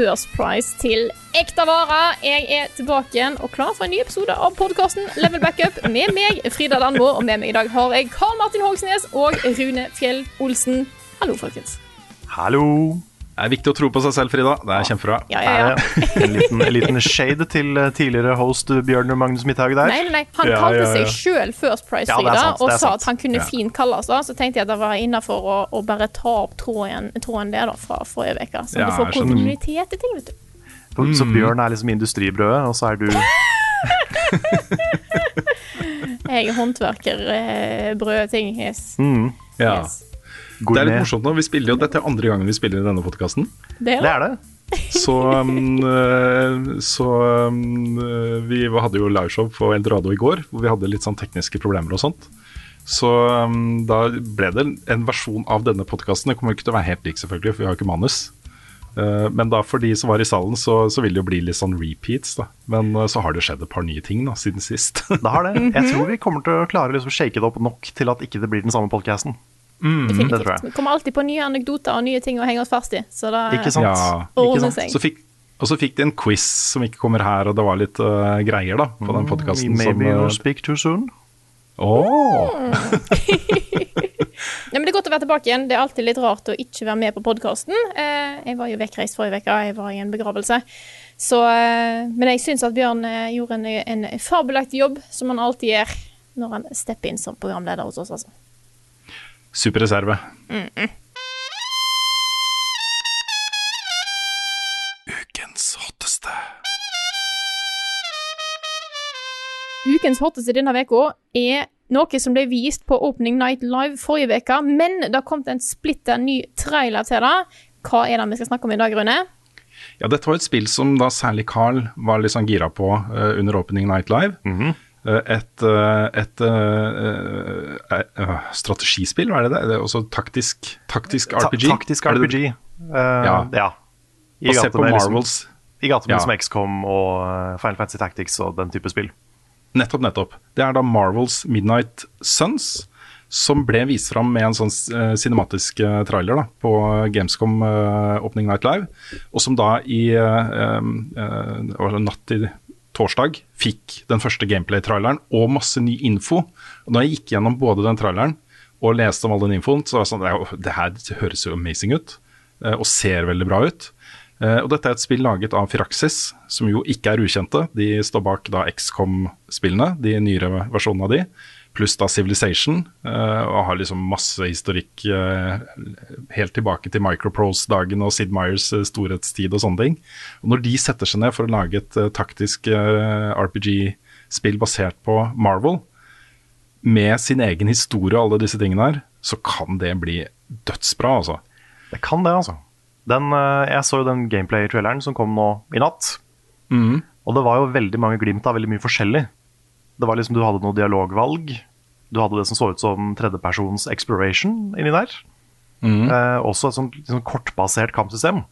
First Price til ekte vare. Jeg er tilbake igjen og klar for en ny episode av podkasten Level Backup med meg, Frida Danmo, og med meg i dag har jeg Karl Martin Hogsnes og Rune Fjell Olsen. Hallo, folkens. Hallo. Det er viktig å tro på seg selv, Frida. Det er kjempebra. Ja, ja, ja. En liten, en liten shade til eh, tidligere host Bjørn Magnus Midthaug der. Nei, nei, nei. Han kalte ja, ja. seg sjøl First Price, Ja, Frida, sant, og sa at han kunne Ja. fint kalles det. Så tenkte jeg at det var innafor å, å bare ta opp tråden, tråden der da, fra forrige uke. Så Ja, du får kontinuitet i ting, vet du. Så, så Bjørn er liksom industribrødet, og så er du Jeg er håndverker, brød, ting. Yes. mm, Ja. yes. Det er litt gourmet. morsomt nå. Vi spiller jo Dette er andre gangen vi spiller i denne podkasten. Det er Det er det. Så, um, eh, så um, eh, vi hadde jo liveshow på Eldorado i går, hvor vi hadde litt sånn tekniske problemer og sånt. Så um, da ble det en versjon av denne podkasten. Det kommer ikke til å være helt lik, selvfølgelig, for vi har jo ikke manus. Eh, men da for de som var i salen, så, så vil det jo bli litt sånn repeats. da Men så har det skjedd et par nye ting da siden sist. Det har det. Jeg tror vi kommer til å klare å liksom shake det opp nok til at ikke det blir den samme podcasten. det tror jeg. Vi kommer alltid på nye anekdoter og nye ting å henge oss fast i. Så da Ikke sant? Ja. Å, Ikke sant? Så fikk, og så fikk de en quiz som ikke kommer her, og det var litt uh, greier da på den podkasten. Maybe som, you eh, speak too soon. Åh. Nei, men Det er godt å være tilbake igjen. Det er alltid litt rart å ikke være med på podkasten. Eh, jeg var jo vekkreist forrige uke, jeg var i en begravelse. Så, eh, men jeg syns at Bjørn eh, gjorde en, en fabelaktig jobb, som han alltid gjør når han stepper inn som programleder hos oss. altså. Superreserve. Ukens hotteste. Ukens hotteste denne uka er noe som ble vist på Opening Night Live forrige uke, men det har kommet en splitter ny trailer til det. Hva er det vi skal snakke om i dag, Rune? Ja, dette var et spill som da særlig Carl var litt sånn gira på uh, under Opening Night Live. Mhm. Eh, et et, et eh, eh, eh, strategispill, hva er det det? Det er også taktisk, taktisk Ta RPG. taktisk Er det RPG. det? Eh, Ja. ja. I Basert på med liksom- I gatene Ja. som XCOM og eh, Final Fantasy Tactics og den type spill. Nettopp, nettopp. Det er da Marvels Midnight Suns, som ble vist fram med en sånn eh, cinematisk eh, trailer da, på Gamescom uh, Opening Night Live, og som da i uh, uh, natt til torsdag fikk den første gameplay-traileren og masse ny info. Og da jeg gikk gjennom både den traileren og leste om all den infoen, så var jeg sånn det her høres jo amazing ut, eh, og ser veldig bra ut. Eh, og dette er et spill laget av Firaxis, som jo ikke er ukjente. De står bak da XCOM-spillene, de nyere versjonene av de, pluss da Civilization, eh, og har liksom masse historikk eh, helt tilbake til Microprose-dagen og Sid Meyers eh, storhetstid og sånne ting. Og når de setter seg ned for å lage et taktisk RPG-spill basert på Marvel, med sin egen historie og alle disse tingene her, så kan det bli dødsbra, altså. Det kan det, altså. Den, jeg så jo den gameplay-traileren som kom nå i natt. Mm. Og det var jo veldig mange glimt av veldig mye forskjellig. Det var liksom, Du hadde noe dialogvalg. Du hadde det som så ut som tredjepersons exploration inni der. Mm. Eh, også et sånt, sånn kortbasert kampsystem.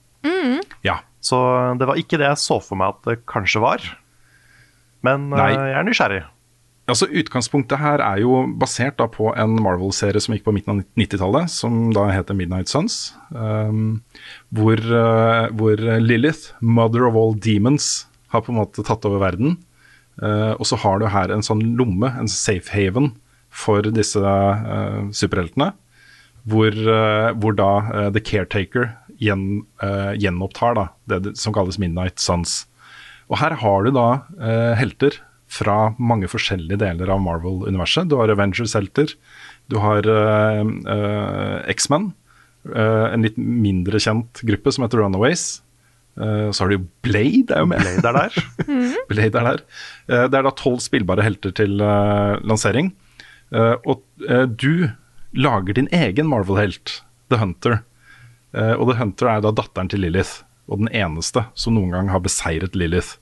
Ja. Så det var ikke det jeg så for meg at det kanskje var. Men eh, Nei. jeg er nysgjerrig. Altså Utgangspunktet her er jo basert da på en Marvel-serie som gikk på midten av 90-tallet, som da heter Midnight Suns. Um, hvor, uh, hvor Lilith, mother of all demons, har på en måte tatt over verden. Uh, og så har du her en sånn lomme, en safe haven, for disse uh, superheltene. Hvor, uh, hvor da The Caretaker gjen, gjenopptar da, det som kalles Midnight Suns. Og her har du da helter fra mange forskjellige deler av Marvel-universet. Du har Avengers-helter, du har X-Men, en litt mindre kjent gruppe som heter Runaways. Så har du jo Blade, er jo med. Blade er der. Blade er der. det er da tolv spillbare helter til lansering. og du lager din egen Marvel-helt, The Hunter. og The Hunter er da datteren til Lilith, og den eneste som noen gang har beseiret Lilith.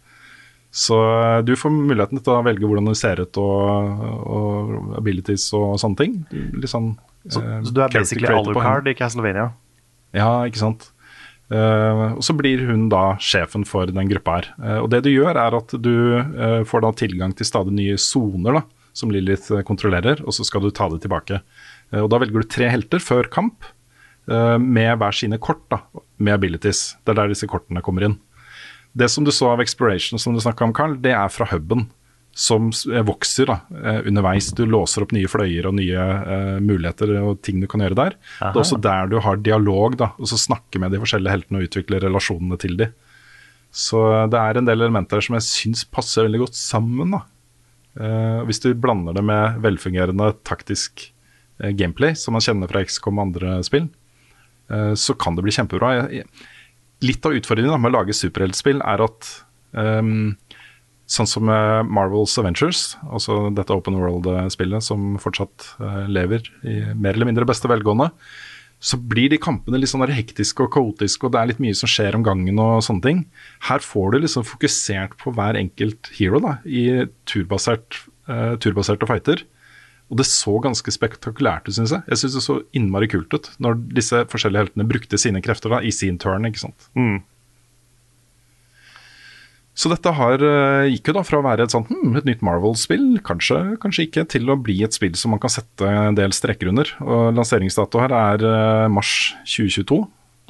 Så eh, du får muligheten til å velge hvordan du ser ut og, og abilities og sånne ting. Litt sånn, så, uh, så, du er basically Alucard i Castlevania? Ja, ikke sant. Uh, og så blir hun da sjefen for den gruppa her. Uh, og det du gjør, er at du får da tilgang til stadig nye soner som Lilith kontrollerer, og så skal du ta det tilbake. og da velger du tre helter før kamp, med hver sine kort da, med abilities. Det er der disse kortene kommer inn. Det som du så av Exploration som du snakka om, Carl, det er fra huben som eh, vokser da, eh, underveis. Du låser opp nye fløyer og nye uh, muligheter og ting du kan gjøre der. Aha. Det er også der du har dialog, da, og så snakke med de forskjellige heltene og utvikle relasjonene til de. Så det er en del elementer som jeg syns passer veldig godt sammen. da. Uh, hvis du blander det med velfungerende taktisk uh, gameplay, som man kjenner fra XCOM og andre spill, så kan det bli kjempebra. Jeg, jeg, litt av utfordringen med å lage superheltspill er at um, sånn som Marvels Avengers, altså dette open world-spillet som fortsatt uh, lever i mer eller mindre beste velgående, så blir de kampene litt sånn hektiske og kaotiske, og det er litt mye som skjer om gangen og sånne ting. Her får du liksom fokusert på hver enkelt hero da, i turbasert, uh, turbaserte fighter. Og det så ganske spektakulært ut, syns jeg. Jeg syns det så innmari kult ut når disse forskjellige heltene brukte sine krefter da, i sin turn. ikke sant? Mm. Så dette har, uh, gikk jo da fra å være et sånt hm, et nytt Marvel-spill, kanskje, kanskje ikke, til å bli et spill som man kan sette en del strekker under. Og Lanseringsdato her er uh, mars 2022.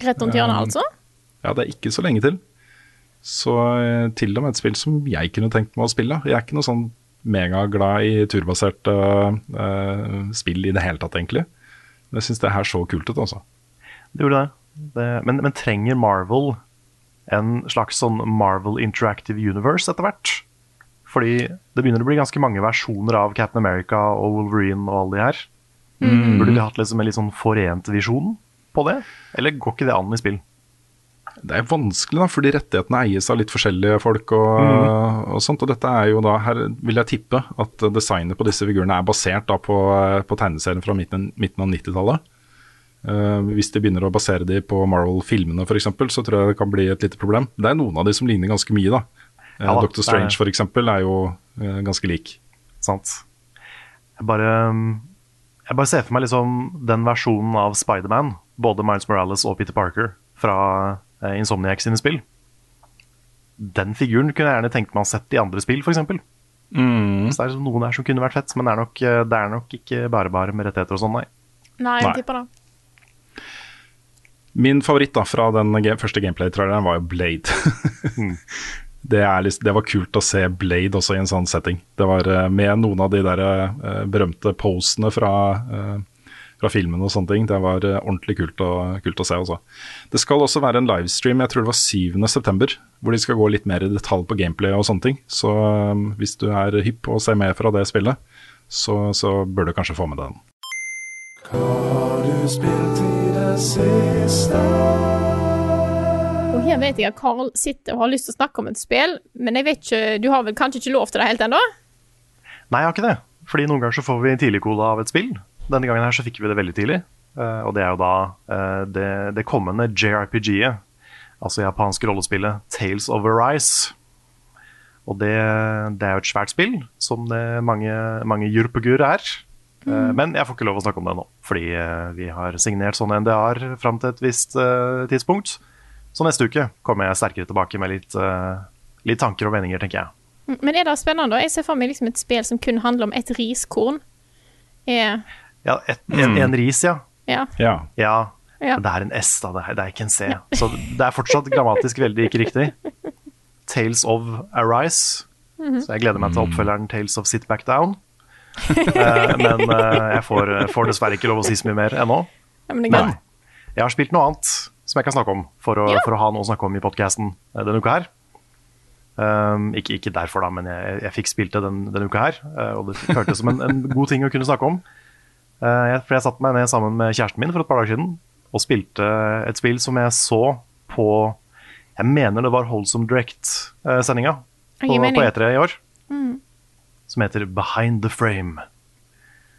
Rett rundt hjørnet, uh, altså? Ja, det er ikke så lenge til. Så til og med et spill som jeg kunne tenkt meg å spille. Jeg er ikke noe sånn megaglad i turbaserte uh, spill i det hele tatt, egentlig. Men Jeg syns det her så kult ut, altså. Det gjorde det. det men, men, trenger Marvel en slags sånn Marvel Interactive Universe etter hvert? Fordi det begynner å bli ganske mange versjoner av Captain America og Wolverine og alle de her. Mm. Burde de hatt liksom en litt sånn forent visjon på det? Eller går ikke det an i spill? det er vanskelig, da, fordi rettighetene eies av litt forskjellige folk. Og, mm. og sånt, og dette er jo da, Her vil jeg tippe at designet på disse figurene er basert da på, på tegneserien fra midten, midten av 90-tallet. Uh, eh, hvis de begynner å basere de på Marvel-filmene f.eks., så tror jeg det kan bli et lite problem. Det er noen av de som ligner ganske mye. da. Ja, da Doctor Strange er... f.eks. er jo uh, ganske lik. Sant. Jeg bare, jeg bare ser for meg liksom den versjonen av Spiderman, både Miles Morales og Peter Parker, fra uh, Insomniac sine spill. Den figuren kunne jeg gjerne tenkt meg å sett i andre spill, f.eks. Mm. Så det er liksom noen der som kunne vært fett, men det er nok, eh, det er nok ikke bare bare med rettigheter og sånn, nei. Nei, jeg tipper det. Min favoritt da fra den første gameplay-traileren var jo Blade. mm. det, liksom, det, var kult å se Blade også i en sånn setting. Det var uh, med noen av de der uh, berømte posene fra uh, fra filmen og sånne ting. Det var ordentlig kult å, kult å se. Også. Det skal også være en livestream, jeg tror det var 7.9., hvor de skal gå litt mer i detalj på gameplay og sånne ting. Så hvis du er hypp på å se mer fra det spillet, så, så bør du kanskje få med deg den. Hva har du spilt i det siste? Og her vet jeg at Carl sitter og har lyst til å snakke om et spill, men jeg vet ikke, du har vel kanskje ikke lov til det helt ennå? Nei, jeg har ikke det. Fordi noen ganger så får vi tidligkode av et spill. Denne gangen her så fikk vi det veldig tidlig. Uh, og det er jo da uh, det, det, kommende JRPG-et, altså japanske rollespillet Tales of Arise. Og det, det, er jo et svært spill, som det mange, mange jurpegur er. Mm. Men jeg får ikke lov å snakke om det nå, fordi vi har signert sånne NDA-er fram til et visst tidspunkt. Så neste uke kommer jeg sterkere tilbake med litt, litt tanker og vendinger, tenker jeg. Mm, men er det spennende? Jeg ser for meg liksom et spill som kun handler om et riskorn. Er ja, et, en, mm. en, ris, ja. Ja. ja. ja. Det er en S, da. Det er, det er ikke en C. Så det er fortsatt grammatisk veldig ikke riktig. Tales of Arise. Mm -hmm. Så jeg gleder meg til oppfølgeren Tales of Sit Back Down. Uh, men uh, jeg får, får, dessverre ikke lov å si så mye mer ennå. Men, men jeg har spilt noe annet som jeg kan snakke om, for å, ja. for å ha noe å snakke om i podkasten denne uka her. Um, ikke, ikke, derfor, da, men jeg, jeg fikk spilt det den, denne uka her. Og det føltes som en, en, god ting å kunne snakke om. Uh, jeg, for jeg satte meg ned sammen med kjæresten min for et par dager siden og spilte et spill som jeg så på Jeg mener det var Holdsome Direct-sendinga på, på, E3 i år. Som heter Behind the Frame.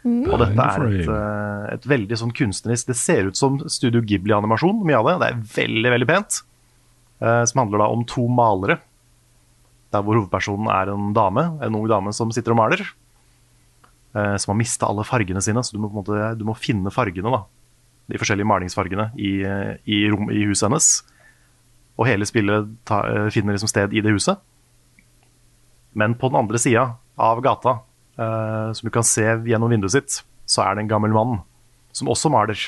Mm. Og dette er et, et, veldig sånn kunstnerisk Det ser ut som Studio Ghibli-animasjon, mye av det. Det er veldig, veldig pent. som handler da om to malere der hvor hovedpersonen er en dame, en ung dame som sitter og maler. Eh, som har mista alle fargene sine, så du må, måte, du må, finne fargene. da, De forskjellige malingsfargene i, i, rom, i huset hennes. Og hele spillet ta, eh, finner liksom sted i det huset. Men på den andre sida av gata, eh, som du kan se gjennom vinduet sitt, så er det en gammel mann som også maler.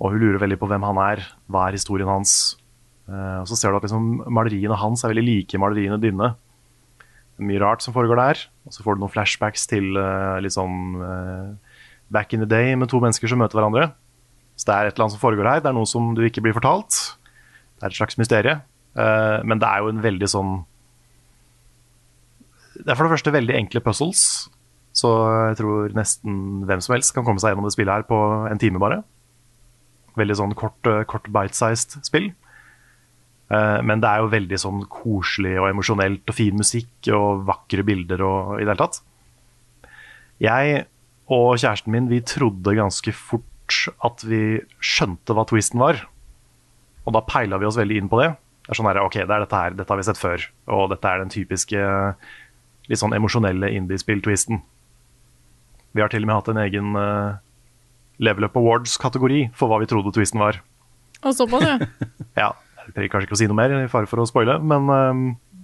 Og hun lurer veldig på hvem han er, hva er historien hans, Uh, og Så ser du at liksom, maleriene hans er veldig like maleriene dine. Mye rart som foregår der. Og så får du noen flashbacks til uh, litt sånn back in the day med to mennesker som møter hverandre. Så det er et eller annet som foregår her. Det er noe som du ikke blir fortalt. Det er et slags mysterie. men det er jo en veldig sånn Det er for det første veldig enkle puzzles. Så jeg tror nesten hvem som helst kan komme seg gjennom det spillet her på en time bare. Veldig sånn kort, kort bite-sized spill. Eh, men det er jo veldig sånn koselig og emosjonelt og fin musikk og vakre bilder og i det hele tatt. Jeg og kjæresten min vi trodde ganske fort at vi skjønte hva twisten var. Og da peila vi oss veldig inn på det. Det er sånn her, ok, det er dette her, dette har vi sett før. Og dette er den typiske litt sånn emosjonelle indiespill-twisten. Vi har til og med hatt en egen uh, Level Up Awards-kategori for hva vi trodde twisten var. Og såpass, ja. ja. Jeg trenger kanskje ikke å si noe mer, i fare for å spoile. Men, uh,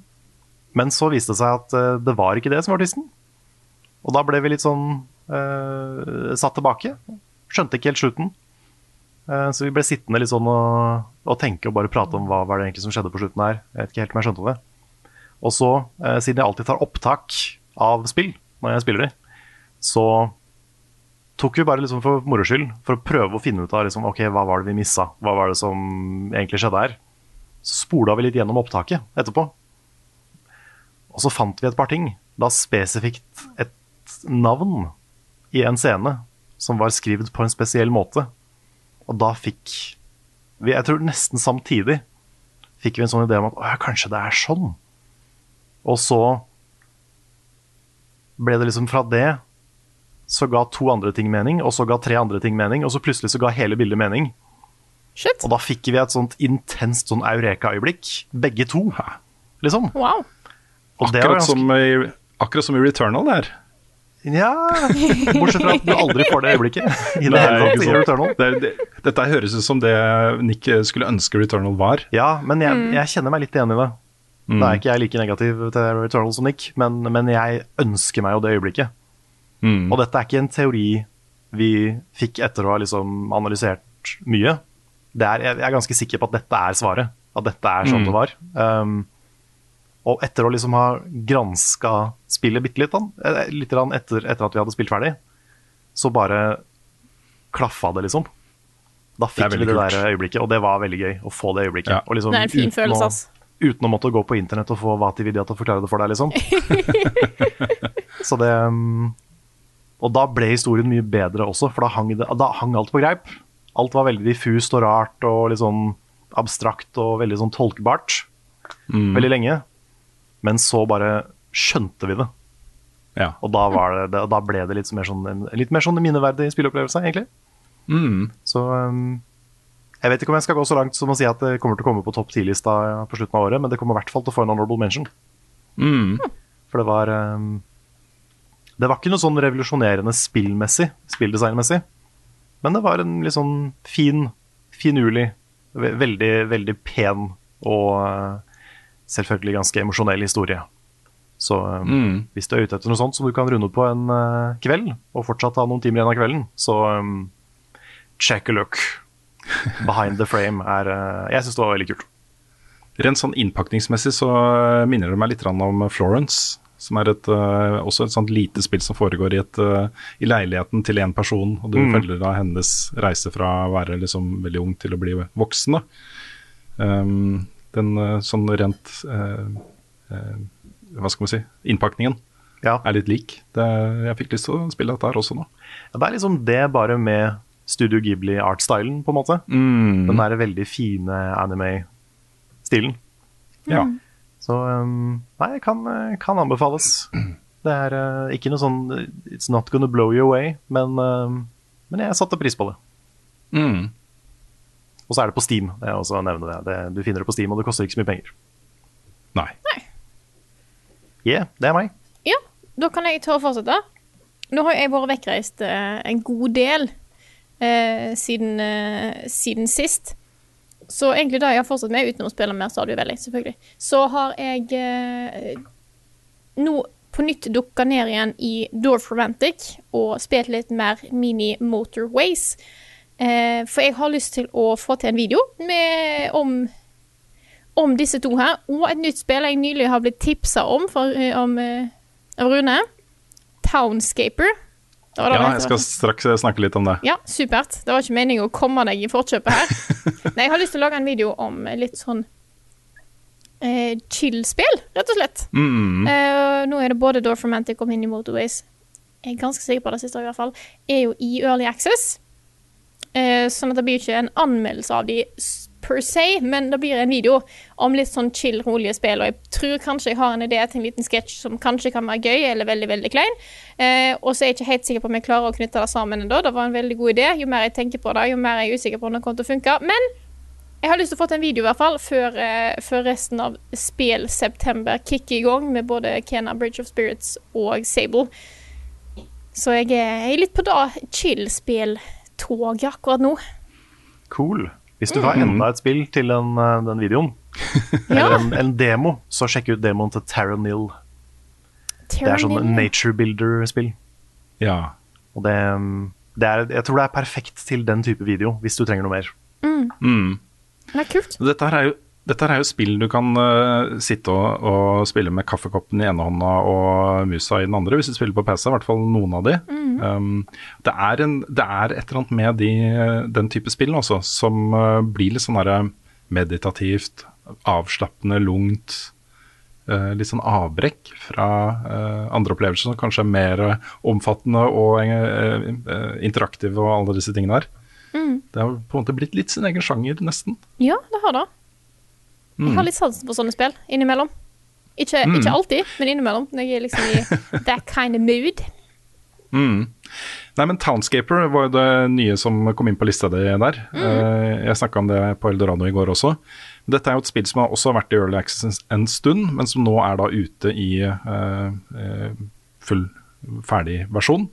men, så viste det seg at uh, det var ikke det som var twisten. Og da ble vi litt sånn uh, satt tilbake. Skjønte ikke helt slutten. så vi ble sittende litt sånn og, og, tenke og bare prate om hva var det egentlig som skjedde på slutten her. Jeg vet ikke helt om jeg skjønte det. Og så, siden jeg alltid tar opptak av spill når jeg spiller de, så tok vi bare liksom for moro skyld for å prøve å finne ut av liksom, ok, hva var det vi missa. Hva var det som egentlig skjedde her? Så spola vi litt gjennom opptaket etterpå. Og så fant vi et par ting. Da spesifikt et navn i en scene som var skrevet på en spesiell måte. Og da fikk vi, jeg tror nesten samtidig, fikk vi en sånn idé om at kanskje det er sånn. Og så ble det liksom fra det så ga to andre ting mening, og så ga tre andre ting mening, og så plutselig så ga hele bildet mening. Shit. Og da fikk vi et sånt intenst sånn eureka-øyeblikk, begge to, liksom. Wow. Akkurat, ganske... som i, akkurat som i Returnal der. Ja Bortsett fra at du aldri får det øyeblikket. I det hele tatt, i Returnal. Det, det, dette høres ut som det Nick skulle ønske Returnal var. Ja, men jeg, mm. jeg kjenner meg litt igjen i det. Mm. Da er ikke jeg like negativ til Returnal som Nick, men, men jeg ønsker meg jo det øyeblikket. Mm. Og dette er ikke en teori vi fikk etter å ha liksom analysert mye er, jeg er ganske sikker på at dette er svaret. At dette er sånn mm. det var. Um, og etter å liksom ha granska spillet bitte litt, eh, litt etter, etter, at vi hadde spilt ferdig, så bare klaffa det, liksom. Da fikk vi det kult. der øyeblikket, og det var veldig gøy å få det øyeblikket. Ja. Liksom, det er en fin følelse, ass. Uten å måtte gå på internett og få Vati Vidya til å forklare det for deg, liksom. så det um, Og da ble historien mye bedre også, for da hang, det, da hang alt på greip. Alt var veldig diffust og rart og litt sånn abstrakt og veldig sånn tolkbart mm. veldig lenge. Men så bare skjønte vi det. Ja. Og da, det, da, ble det litt mer sånn, litt mer sånn minneverdig spilleopplevelse, egentlig. Mm. Så um, jeg vet ikke om jeg skal gå så langt som å si at det kommer til å komme på topp 10-lista på slutten av året, men det kommer i hvert fall til å få en honorable mention. Mm. For det var um, Det var ikke noe sånn revolusjonerende spillmessig, spilldesignmessig. Men det var en litt sånn fin, finurlig, veldig, veldig pen og eh, selvfølgelig ganske emosjonell historie. Så um, mm. hvis du er ute etter noe sånt som du kan runde på en uh, kveld, og fortsatt ha noen timer igjen av kvelden, så um, check a look. Behind the frame er uh, Jeg syns det var veldig kult. Rent sånn innpakningsmessig så minner det meg litt om Florence som er et, også et sånt lite spill som foregår i, et, i leiligheten til én person. Og du mm. følger da hennes reise fra å være liksom veldig ung til å bli voksen. Um, Den eh, sånn rent uh, uh, Hva skal man si Innpakningen Ja. er litt lik. Det, jeg fikk lyst til å spille dette her også nå. Ja, Det er liksom det, bare med Studio Ghibli art-stylen, på en måte. Mm. Den derre veldig fine anime-stilen. Ja. Så um, nei, kan, kan anbefales. Det er uh, ikke noe sånn It's not gonna blow you away, men, uh, men jeg satte pris på det. Mm. Og så er det på Steam. Det er også å nevne det. det. Du finner det på Steam, og det koster ikke så mye penger. Nei. Yeah, det er meg. Ja, da kan jeg ta og fortsette. Nå har jeg vært vekkreist eh, en god del eh, siden, eh, siden sist. Så egentlig det jeg har fortsatt med, utenom å spille mer Stadio Valley, selvfølgelig, så har jeg eh, nå på nytt dukka ned igjen i Dorf Romantic og spilt litt mer Mini Motorways. Eh, for jeg har lyst til å få til en video med, om, om disse to her, og et nytt spill jeg nylig har blitt tipsa om, for, eh, om eh, av Rune. Townscaper. Det det Ja, jeg skal straks eh, snakke litt om det. Ja, supert. Det var ikke meningen å komme deg i forkjøpet her. Nei, jeg har lyst til å lage en video om litt sånn eh, chill-spill, rett og slett. Mm. Eh, nå er det både Door Romantic og Mini Motorways. Jeg er ganske sikker på det siste, i hvert fall. Er jo i Early Access. Eh, sånn at det blir ikke en anmeldelse av de per se, men det blir en video om litt sånn chill, rolige spill. Og jeg tror kanskje jeg har en idé til en liten sketsj som kanskje kan være gøy eller veldig veldig klein. Eh, og så er jeg ikke helt sikker på om jeg klarer å knytte det sammen ennå. Det var en veldig god idé. Jo mer jeg tenker på det, jo mer jeg er usikker på om det kommer til å funke. Men jeg har lyst til å få til en video i hvert fall før, eh, før resten av spill-september kicker i gang med både Kena Bridge of Spirits og Sable. Så jeg er, litt på da chill-spill-toget akkurat nå. Cool. Hvis du vil ha enda et spill til den, uh, den videoen, eller en, en demo, så sjekk ut demoen til Taranil. Det er sånn nature builder-spill. Ja. Og det, um, det er, jeg tror det er perfekt til den type video, hvis du trenger noe mer. Mm. Det er kult. Dette her er jo dette er jo spill du kan uh, sitte og, og spille med kaffekoppen i ene hånda og musa i den andre, hvis du spiller på PC, i hvert fall noen av de. um, det, er en, det er et eller annet med de, den type spill også, som uh, blir litt sånn derre meditativt, avslappende, lungt. Uh, litt sånn avbrekk fra andre opplevelser som kanskje er mer omfattende og interaktive og alle disse tingene her. Det har på en måte blitt litt sin egen sjanger, nesten. Ja, det har det. Jeg har litt sansen for sånne spill innimellom. Ikke, ikke alltid, men innimellom. Når jeg er liksom i that kind of mood. Mm. Nei, men Townscaper var jo det nye som kom inn på lista di der. Mm. jeg snakka om det på Eldorado i går også. Dette er jo et spill som har også vært i Early Access en stund, men som nå er da ute i eh, eh, full, ferdig versjon.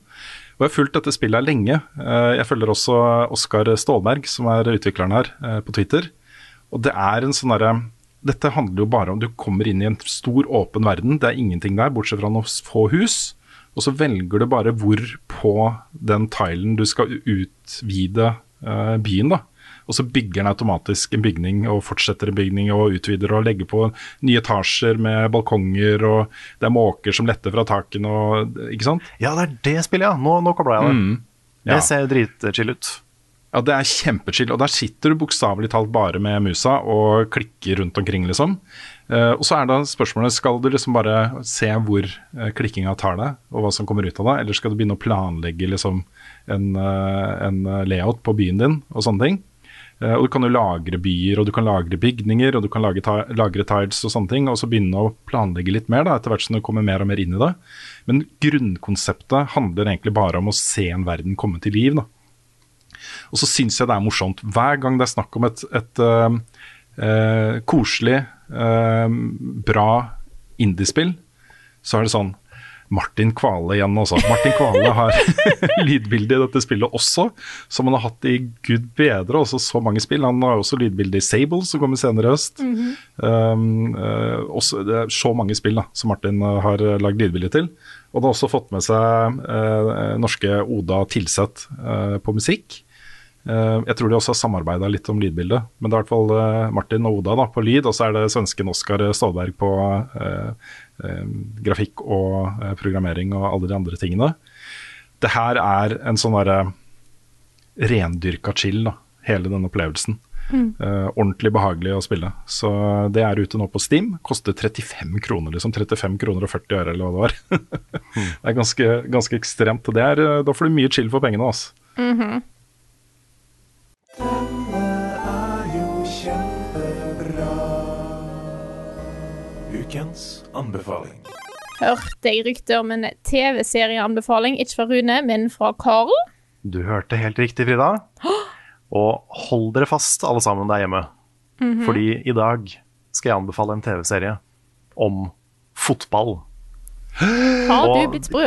Og Jeg har fulgt dette spillet lenge. Eh, jeg følger også Oskar Stålberg, som er utvikleren her, eh, på Twitter. Og det er en sånn derre Dette handler jo bare om du kommer inn i en stor, åpen verden. Det er ingenting der, bortsett fra noen få hus. Og så velger du bare hvor på den tilen du skal utvide uh, byen, da. Og så bygger den automatisk en bygning og fortsetter en bygning og utvider og legger på nye etasjer med balkonger, og det er måker som letter fra takene og Ikke sant? Ja, det er det spillet, ja. Nå, nå kobla jeg det. Mm. Ja. Det ser dritchill ut. Ja, det er kjempechill. Og der sitter du bokstavelig talt bare med musa og klikker rundt omkring, liksom. Uh, og så er da spørsmålet skal du liksom bare se hvor uh, klikkinga tar deg, og hva som kommer ut av det, eller skal du begynne å planlegge liksom en, uh, en layout på byen din og sånne ting. Og du kan jo lagre byer, og du kan lagre bygninger, og du kan lage ta lagre tiles og sånne ting, og så begynne å planlegge litt mer da, etter hvert som du kommer mer og mer inn i det. Men grunnkonseptet handler egentlig bare om å se en verden komme til liv. da. Og så syns jeg det er morsomt. Hver gang det er snakk om et, et uh, uh, koselig, uh, bra indiespill, så er det sånn Martin Kvale igjen også. Martin Kvale har lydbilde i dette spillet også, som han har hatt i gud bedre også så mange spill. Han har også lydbilde i Sable, som kommer senere i høst. um, uh, også, det er så mange spill da, som Martin har lagd lydbilde til. Og han har også fått med seg uh, norske Oda Tilseth uh, på musikk. Eh, jeg tror de også har samarbeida litt om lydbildet, men det er i hvert fall eh, Martin og Oda da, på lyd, og så er det svensken Oskar Stålberg på eh, eh, grafikk og eh, programmering og alle de andre tingene. Det her er en sånn derre rendyrka chill, da, hele denne opplevelsen. Eh, ordentlig behagelig å spille. Så det er ute nå på Steam. Koster 35 kroner, liksom. 35 kroner og 40 øre, eller hva det var. det er ganske, ganske ekstremt. og Det er, eh, da får du mye chill for pengene, altså. Mhm. Ukens anbefaling. Hørte jeg rykter om en TV-serieanbefaling, ikke fra Rune, men fra Karl. Du hørte helt riktig, Frida. Og hold dere fast, alle sammen der hjemme. Mhm. Fordi i dag skal jeg anbefale en TV-serie om fotball. Har du blitt sprø?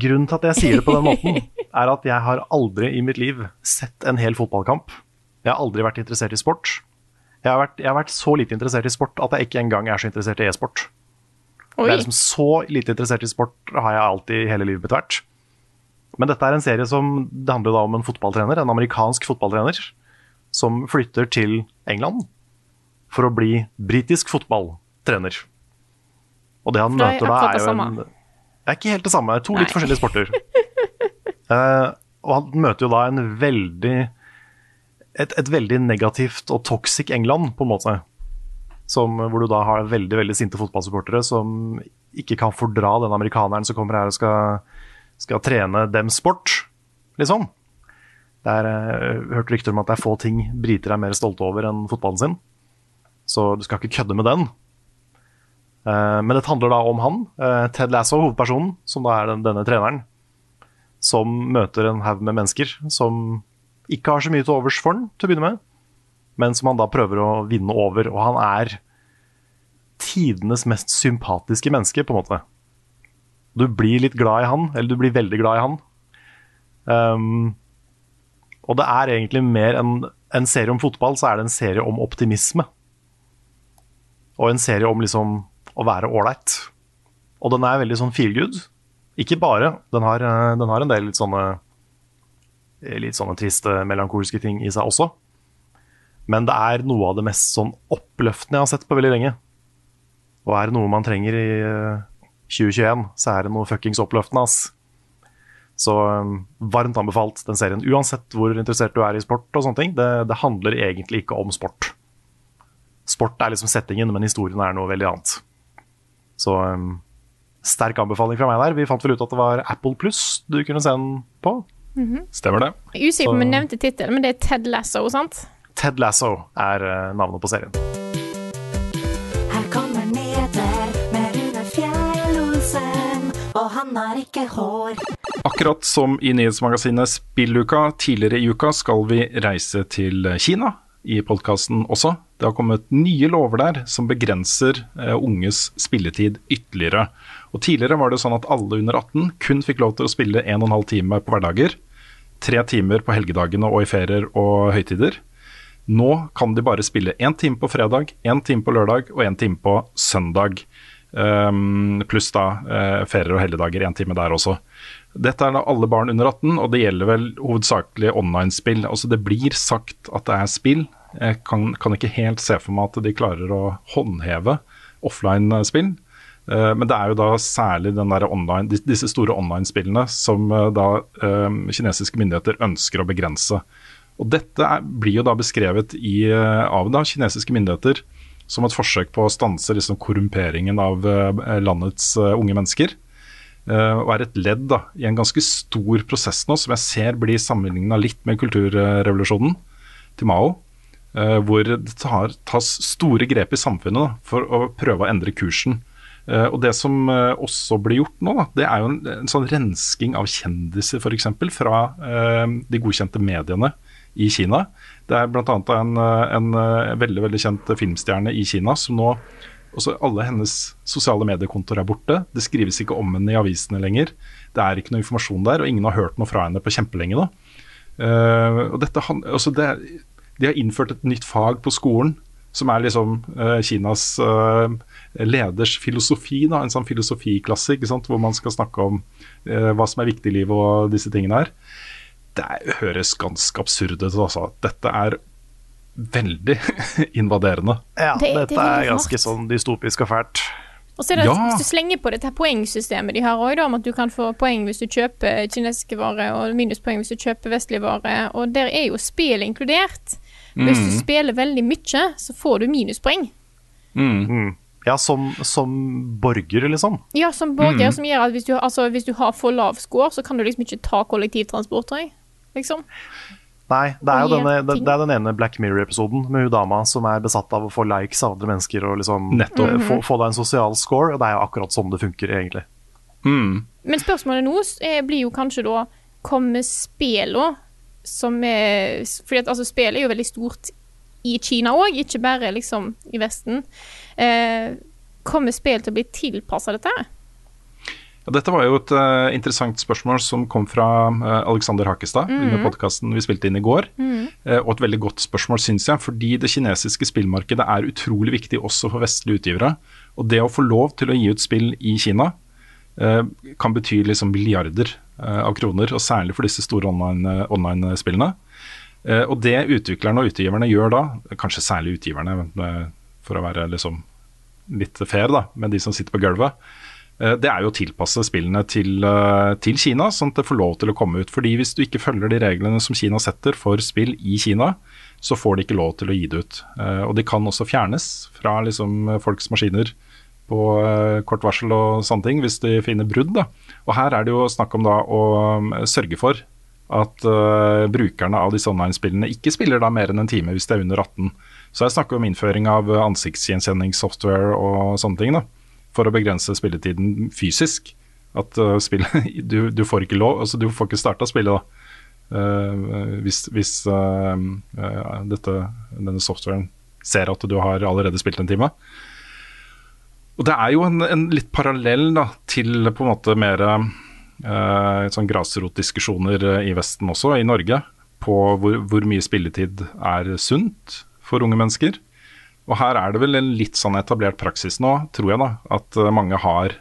Grunnen til at jeg sier det på den måten, er at jeg har aldri i mitt liv sett en hel fotballkamp. Jeg har aldri vært interessert i sport. Jeg har vært, jeg har vært så lite interessert i sport at jeg ikke engang er så interessert i e-sport. Jeg er liksom så lite interessert i sport har jeg alltid hele livet mitt vært. Men dette er en serie som det handler om en fotballtrener, en amerikansk fotballtrener, som flytter til England for å bli britisk fotballtrener. Og det han er møter da, er jo en Det er ikke helt det samme, det to litt Nei. forskjellige sporter. Eh, og han møter jo da en veldig et, et veldig negativt og toxic England, på en måte. Som, hvor du da har veldig veldig sinte fotballsupportere som ikke kan fordra den amerikaneren som kommer her og skal, skal trene dem sport, liksom. Det er eh, hørt rykter om at det er få ting briter er mer stolte over enn fotballen sin. Så du skal ikke kødde med den. Eh, men det handler da om han, eh, Ted Lasso, hovedpersonen, som da er den, denne treneren, som møter en haug med mennesker som ikke har så mye til overs for den til å begynne med, men som han da prøver å vinne over. Og han er tidenes mest sympatiske menneske, på en måte. Du blir litt glad i han, eller du blir veldig glad i han. Um, og det er egentlig mer enn en serie om fotball, så er det en serie om optimisme. Og en serie om liksom å være ålreit. Og den er veldig sånn feel good. Ikke bare. Den har, eh, den har en del litt sånne litt sånne triste, melankolske ting i seg også. Men det er noe av det mest sånn oppløftende jeg har sett på veldig lenge. Og er det noe man trenger i eh, 2021, så er det noe fuckings oppløftende, ass. Så eh, varmt anbefalt den serien. Uansett hvor interessert du er i sport og sånne ting. Det, det handler egentlig ikke om sport. Sport er liksom settingen, men historien er noe veldig annet. Så eh, sterk anbefaling fra meg der. Vi fant vel ut at det var Apple Pluss du kunne se den på. Stemmer det. Jeg er usikker på om jeg nevnte tittelen, men det er Ted Lasso, sant? Ted Lasso er eh, navnet på serien. Her kommer nyheter med Rune Fjell-Olsen, og han har ikke hår. Akkurat som i nyhetsmagasinet Spilluka tidligere i uka, skal vi reise til Kina i podkasten også. Det har kommet nye lover der som begrenser eh, unges spilletid ytterligere. Og Tidligere var det sånn at alle under 18 kun fikk lov til å spille 1 12 time på hverdager. Tre timer på helgedagene og i ferier og høytider. Nå kan de bare spille én time på fredag, én time på lørdag og én time på søndag. Um, pluss da eh, ferier og helligdager, én time der også. Dette er da alle barn under 18, og det gjelder vel hovedsakelig online-spill. Altså Det blir sagt at det er spill. Jeg kan, kan ikke helt se for meg at de klarer å håndheve offline-spill. Eh, men det er jo da særlig online, disse store online-spillene som eh, da eh, kinesiske myndigheter ønsker å begrense. Og Dette er, blir jo da beskrevet i, av da kinesiske myndigheter som et forsøk på å stanse liksom korrumperingen av landets unge mennesker. Eh, og er et ledd da, i en ganske stor prosess nå, som jeg ser blir sammenligna litt med kulturrevolusjonen til Mao. eh, hvor det tar, tas store grep i samfunnet da, for å prøve å endre kursen. Eh, og Det som også blir gjort nå, da, det er jo en, en sånn rensking av kjendiser f.eks. fra de godkjente mediene i Kina. Det er bl.a. En, en veldig veldig kjent filmstjerne i Kina som nå også Alle hennes sosiale mediekontoer er borte. Det skrives ikke om henne i avisene lenger. Det er ikke noe informasjon der, og ingen har hørt noe fra henne på kjempelenge nå. Uh, og dette, altså det, de har innført et nytt fag på skolen som er liksom uh, Kinas uh, leders filosofi. Da, en sånn filosofiklasse sant? hvor man skal snakke om eh, hva som er viktig i livet og disse tingene her. Det høres ganske absurd ut. Altså. Dette er veldig invaderende. Ja, Det- det er dette er ganske sånn dystopisk og fælt. Og så er det, Ja. Hvis du slenger på dette poengsystemet de har òg, om at du kan få poeng hvis du kjøper kinesiske varer, og minuspoeng hvis du kjøper vestlige varer, og der er jo spill inkludert. Hvis du Mm. spiller veldig mye, så får du minuspoeng. Mm. Ja, som, som borger, liksom. Ja, som borger, Mm. som gjør at hvis du, altså, hvis du har for lav score, så kan du liksom ikke ta kollektivtransport, tror jeg. Liksom. Nei, det er jo denne, det, det er den ene Black Mirror-episoden med hun dama som er besatt av å få likes av andre mennesker og liksom Nettopp. eh, få, Mhm. få deg en sosial score, og det er jo akkurat sånn det funker, egentlig. Mm. Men spørsmålet nå eh, blir jo kanskje da Kommer spela som er Fordi at altså, spill er jo veldig stort i Kina òg, ikke bare liksom i Vesten. Eh, kommer spill til å bli tilpassa dette her? Dette var jo et uh, interessant spørsmål som kom fra uh, Alexander Hakestad Mhm. under podkasten vi spilte inn i går. Mhm. Uh, og et veldig godt spørsmål, syns jeg, fordi det kinesiske spillmarkedet er utrolig viktig også for vestlige utgivere. Og det å få lov til å gi ut spill i Kina kan bety liksom milliarder av kroner, og særlig for disse store online- online-spillene. Eh, og det utviklerne og utgiverne gjør da, kanskje særlig utgiverne, for å være liksom litt fair da, med de som sitter på gulvet, det er jo å tilpasse spillene til, eh, til Kina, sånn at det får lov til å komme ut. Fordi Hvis du ikke følger de reglene som Kina setter for spill i Kina, så får de ikke lov til å gi det ut. Eh, Og de kan også fjernes fra liksom folks maskiner på eh, kort varsel og sånne ting, hvis de finner brudd. da. Og Her er det jo snakk om da å um, sørge for at uh, brukerne av disse online-spillene ikke spiller da mer enn en time hvis de er under 18. Så jeg snakker om innføring av eh, ansiktsgjenkjenningssoftware og sånne ting. da, For å begrense spilletiden fysisk. At uh, spillet, du, du får ikke lov, altså du får ikke starta spillet da. Uh, hvis hvis uh, eh, dette, denne softwaren ser at du har allerede spilt en time. Og Det er jo en, en litt parallell da, til på en måte mer eh, sånn grasrotdiskusjoner eh, i Vesten også, i Norge, på hvor, hvor mye spilletid er sunt for unge mennesker. Og her er det vel en litt sånn etablert praksis nå, tror jeg, da, at eh, mange har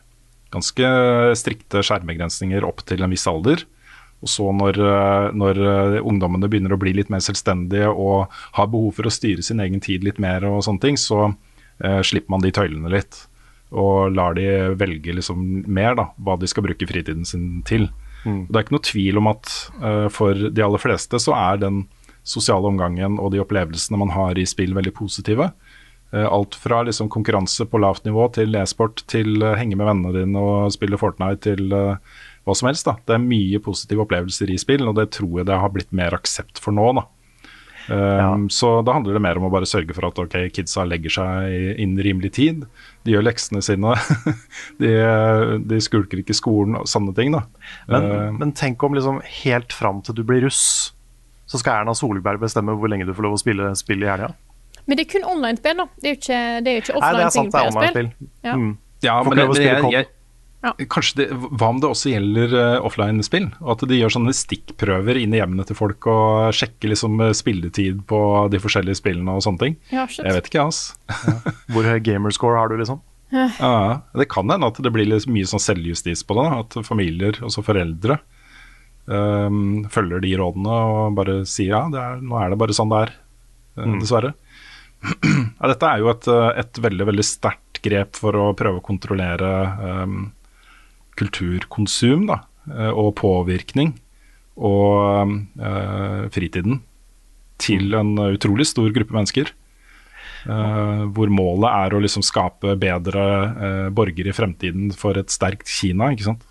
ganske strikte skjermbegrensninger opp til en viss alder. Og så når, eh, når eh, ungdommene begynner å bli litt mer selvstendige og har behov for å styre sin egen tid litt mer, og sånne ting, så eh, slipper man de tøylene litt. Og lar de velge liksom mer da, hva de skal bruke fritiden sin til. Mm. Det er ikke noe tvil om at eh, for de aller fleste så er den sosiale omgangen og de opplevelsene man har i spill veldig positive. Eh, alt fra liksom konkurranse på lavt nivå til e-sport til eh, henge med vennene dine og spille Fortnite til eh, hva som helst. da. Det er mye positive opplevelser i spill, og det tror jeg det har blitt mer aksept for nå. da. Um, Så da handler det mer om å bare sørge for at ok, kidsa legger seg inn innen rimelig tid. De gjør leksene sine. de, de skulker ikke skolen og sånne ting. da. Men, Uh, men tenk om liksom helt fram til du blir russ, så skal Erna Solberg bestemme hvor lenge du får lov å spille spill i helga? Men det er kun online-spill, da. Det er jo ikke, det er jo ikke Nei, det er sant, det er online-spill. Ja. Mm. Ja, men det, det- jeg- jeg- Kanskje det, Hva om det også gjelder uh, offline-spill? Og At de gjør sånne stikkprøver inn i hjemmene til folk og sjekker liksom eh, spilletid på de forskjellige spillene og sånne ting. Ja, jeg vet ikke, ass. Hvor høy gamerscore har du, liksom? Ja, det kan hende at det blir litt mye sånn selvjustis på det. da, At familier, også foreldre, um, følger de rådene og bare sier ja, det er, nå er det bare sånn det er. eh, Mm. Dessverre. Ja, dette er jo et, eh, et veldig veldig sterkt grep for å prøve å kontrollere um, kulturkonsum da, eh, og påvirkning og uh, fritiden til en utrolig stor gruppe mennesker. Uh, hvor målet er å liksom skape bedre uh, borgere i fremtiden for et sterkt Kina. ikke sant?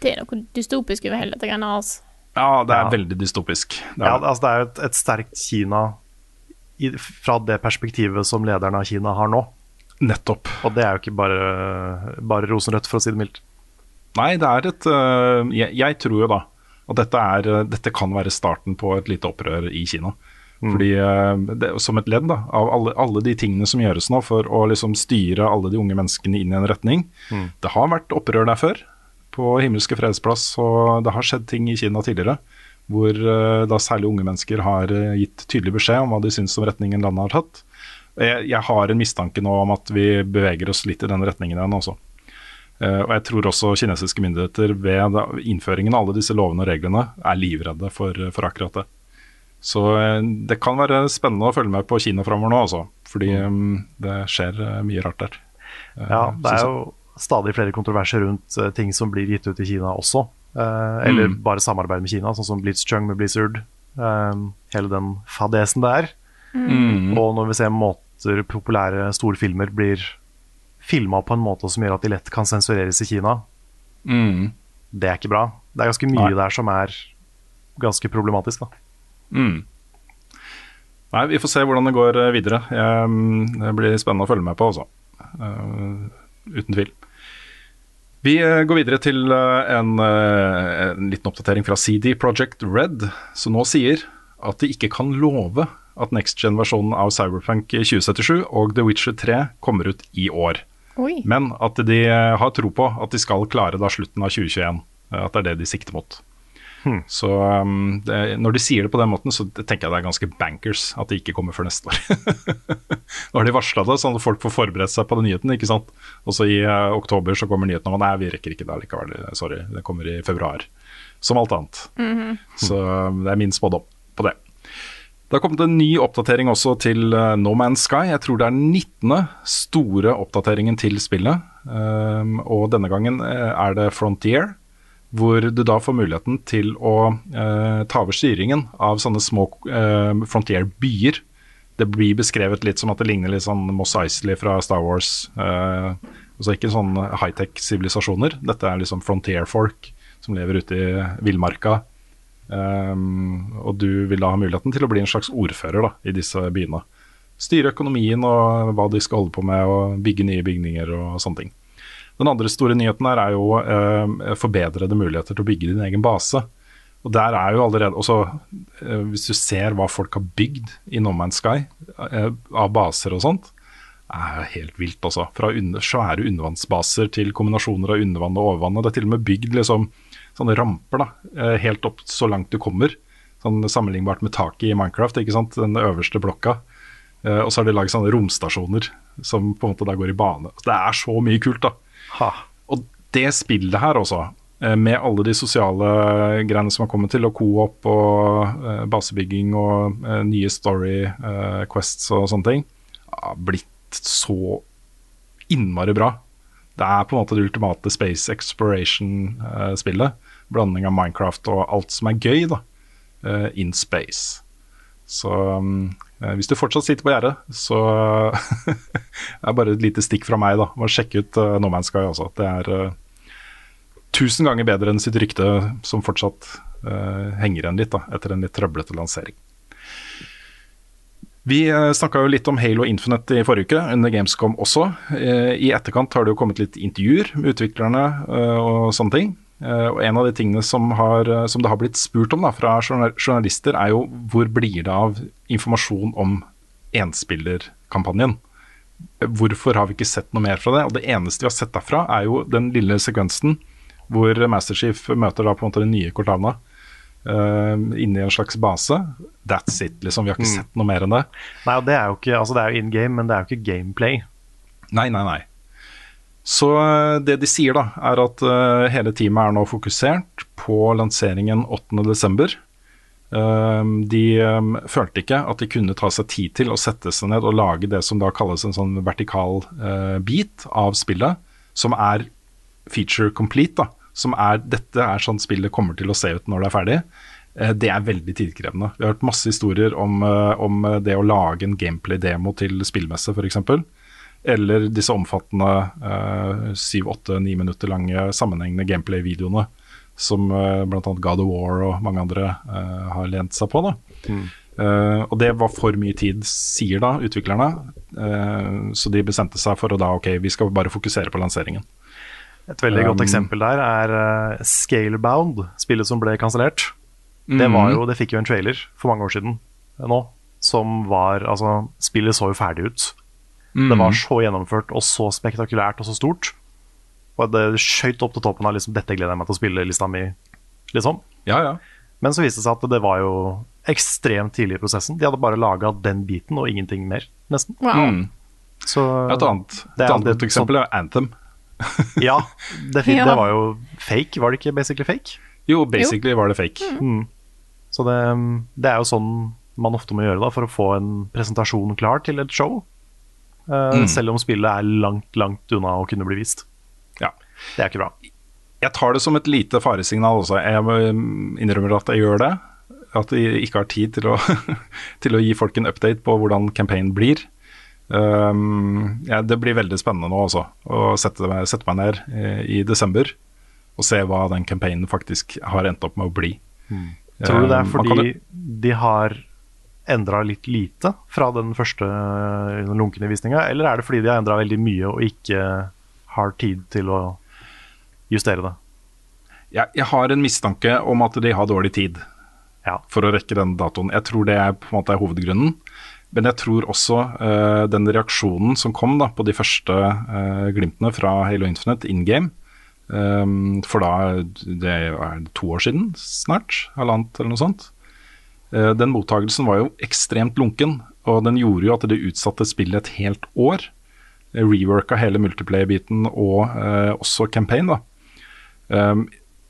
Det er noe dystopisk over hele dette greiene. Altså. Ja, det er Ja. veldig dystopisk. Det er Ja, altså det er et, et sterkt Kina i, fra det perspektivet som lederen av Kina har nå. Nettopp. Og det er jo ikke bare, bare rosenrødt, for å si det mildt. Nei, det er et øh, jeg, jeg tror jo da at dette, er, øh, dette kan være starten på et lite opprør i Kina. Fordi øh, det, Som et ledd da, av alle, alle de tingene som gjøres nå for å liksom styre alle de unge menneskene inn i en retning. Mm. Det har vært opprør der før, på Himmelske fredsplass, og det har skjedd ting i Kina tidligere. Hvor øh, da særlig unge mennesker har øh, gitt tydelig beskjed om hva de syns om retningen landet har tatt. Jeg, jeg har en mistanke nå om at vi beveger oss litt i den retningen igjen også. Eh, og jeg tror også kinesiske myndigheter ved innføringen av alle disse lovene og reglene er livredde for, for akkurat det. Så eh, det kan være spennende å følge med på Kina framover nå, altså. Fordi mm, det skjer eh, mye rart der. Eh, Ja, det er jo stadig flere kontroverser rundt eh, ting som blir gitt ut i Kina også. Eh, eller Mm. bare samarbeid med Kina, sånn som Blitzchung med Blizzard. Eh, hele den fadesen der. Mm. Og når vi ser måter populære store filmer blir filma på en måte som gjør at de lett kan sensureres i Kina, Mm. det er ikke bra. Det er ganske mye Nei. der som er ganske problematisk. da. Mm. Nei, vi får se hvordan det går eh, videre. Jeg, mm, det blir spennende å følge med på, altså. Uh, uten tvil. Vi eh, går videre til eh, en, eh, en liten oppdatering fra CD Project Red, som nå sier at de ikke kan love at next gen-versjonen av Cyberpunk 2077 og The Witcher 3 kommer ut i år. Oi. Men at de har tro på at de skal klare da slutten av 2021. eh, At det er det de sikter mot. Så um, det, når de sier det på den måten, så tenker jeg det er ganske bankers at det ikke kommer før neste år. Nå har de varsla det, sånn at folk får forberedt seg på den nyheten. ikke sant? Og så i uh, oktober så kommer nyheten om at nei, vi rekker ikke det likevel. Sorry, det kommer i februar. Som alt annet. Så um, det er min spådom på det. Det har kommet en ny oppdatering også til uh, No Man's Sky. Jeg tror det er den 19. store oppdateringen til spillet. Um, og denne gangen eh, er det Frontier, hvor du da får muligheten til å eh, ta over styringen av sånne små eh, Frontier-byer. Det blir beskrevet litt som at det ligner litt sånn Moss Eisley fra Star Wars. Eh, altså ikke sånn high-tech-sivilisasjoner. Dette er liksom Frontier-folk som lever ute i villmarka. Um, og du vil da ha muligheten til å bli en slags ordfører da, i disse byene. Styre økonomien og hva de skal holde på med, og bygge nye bygninger og sånne ting. Den andre store nyheten her er jo eh, forbedrede muligheter til å bygge din egen base. Og der er jo allerede også, eh, Hvis du ser hva folk har bygd i No Man's Sky, eh, av baser og sånt, er helt vilt, altså. Fra under, svære undervannsbaser til kombinasjoner av undervann og overvann. Det er til og med bygd liksom, sånne ramper da, eh, helt opp så langt du kommer. Sånn Sammenlignbart med taket i Minecraft, ikke sant? den øverste blokka. Eh, og så har de laget sånne romstasjoner som på en måte da går i bane. Det er så mye kult, da. Ha. Og det spillet her også, eh, med alle de sosiale greiene som har kommet til, og co-op og eh, basebygging og eh, nye story eh, quests og sånne ting, har blitt så innmari bra. Det er på en måte det ultimate space exploration-spillet. Blanding av Minecraft og alt som er gøy, da. eh, in space. Så eh, hvis du fortsatt sitter på gjerdet, så er bare et lite stikk fra meg, da. Bare sjekke ut uh, No Man's Sky altså. Det er uh, tusen ganger bedre enn sitt rykte, som fortsatt uh, henger igjen litt da, etter en litt trøblete lansering. Vi uh, snakka jo litt om Halo Infinite i forrige uke, under Gamescom også. Eh, I etterkant har det jo kommet litt intervjuer med utviklerne eh, og sånne ting. Eh, og En av de tingene som, har, eh, som det har blitt spurt om da, fra journalister, er jo hvor blir det av informasjon om enspillerkampanjen? Hvorfor har vi ikke sett noe mer fra det? Og Det eneste vi har sett derfra, er jo den lille sekvensen hvor Masterchief møter da på en måte den nye Cortana uh, inni en slags base. That's it, liksom. Vi har ikke sett noe mer enn det. Nei, og det er jo ikke Altså, det er jo in game, men det er jo ikke gameplay. Nei, nei, nei. Så eh, det de sier, da, er at eh, hele teamet er nå fokusert på lanseringen 8.12. Um, de følte ikke at de kunne ta seg tid til å sette seg ned og lage det som da kalles en sånn vertikal eh, bit av spillet, som er feature complete. da, som er Dette er sånn spillet kommer til å se ut når det er ferdig. Eh, det er veldig tidkrevende. Vi har hørt masse historier om, eh, om det å lage en gameplay-demo til spillmesse, f.eks. Eller disse omfattende syv-åtte-ni minutter lange sammenhengende gameplay-videoene som uh, bl.a. God of War og mange andre eh, har lent seg på. Da. Eh, og det var for mye tid, sier da utviklerne. Eh, så de bestemte seg for å da ok, vi skal bare fokusere på lanseringen. Et veldig godt Um, eksempel der er uh, Scalebound, spillet som ble kansellert. Det, Mhm. var jo- det fikk jo en trailer for mange år siden eh, nå, som var Altså, spillet så jo ferdig ut. Det var så gjennomført og så spektakulært og så stort. Og det skøyt opp til toppen av liksom, 'dette gleder jeg meg til å spille'-lista mi, liksom. Ja, ja. Men så viste det seg at det var jo ekstremt tidlig i prosessen. De hadde bare laga den biten og ingenting mer, nesten. Wow. Mm. Så Et annet, et er annet alltid eksempel er Anthem. Ja, det, Ja. det var jo fake, var det ikke basically fake? Jo, basically var det fake. Mm. Så det, det er jo sånn man ofte må gjøre da, for å få en presentasjon klar til et show. Eh, Mm. Selv om spillet er langt, langt unna å kunne bli vist. Ja. Det er ikke bra. Jeg tar det som et lite faresignal også. Jeg mm, innrømmer at jeg gjør det. At jeg ikke har tid til å, til å gi folk en update på hvordan campaign blir. Um, ja, det blir veldig spennende nå også, å sette, meg- sette meg ned i, i desember og se hva den campaignen faktisk har endt opp med å bli. Tror du det er Um, fordi de har endra litt lite fra den første eh, lunkne visninga, eller er det fordi de har endra veldig mye og ikke har tid til å justere det? jeg, jeg har en mistanke om at de har dårlig tid Ja. for å rekke den datoen. Jeg tror det er, på en måte er hovedgrunnen. Men jeg tror også uh, den reaksjonen som kom da, på de første uh, glimtene fra Halo Infinite in game, um, for da det er to år siden snart, halvannet eller noe sånt, den mottagelsen var jo ekstremt lunken, og den gjorde jo at det utsatte spillet et helt år. Eh, Reworka hele multiplayer-biten og eh, også campaign. da. Um,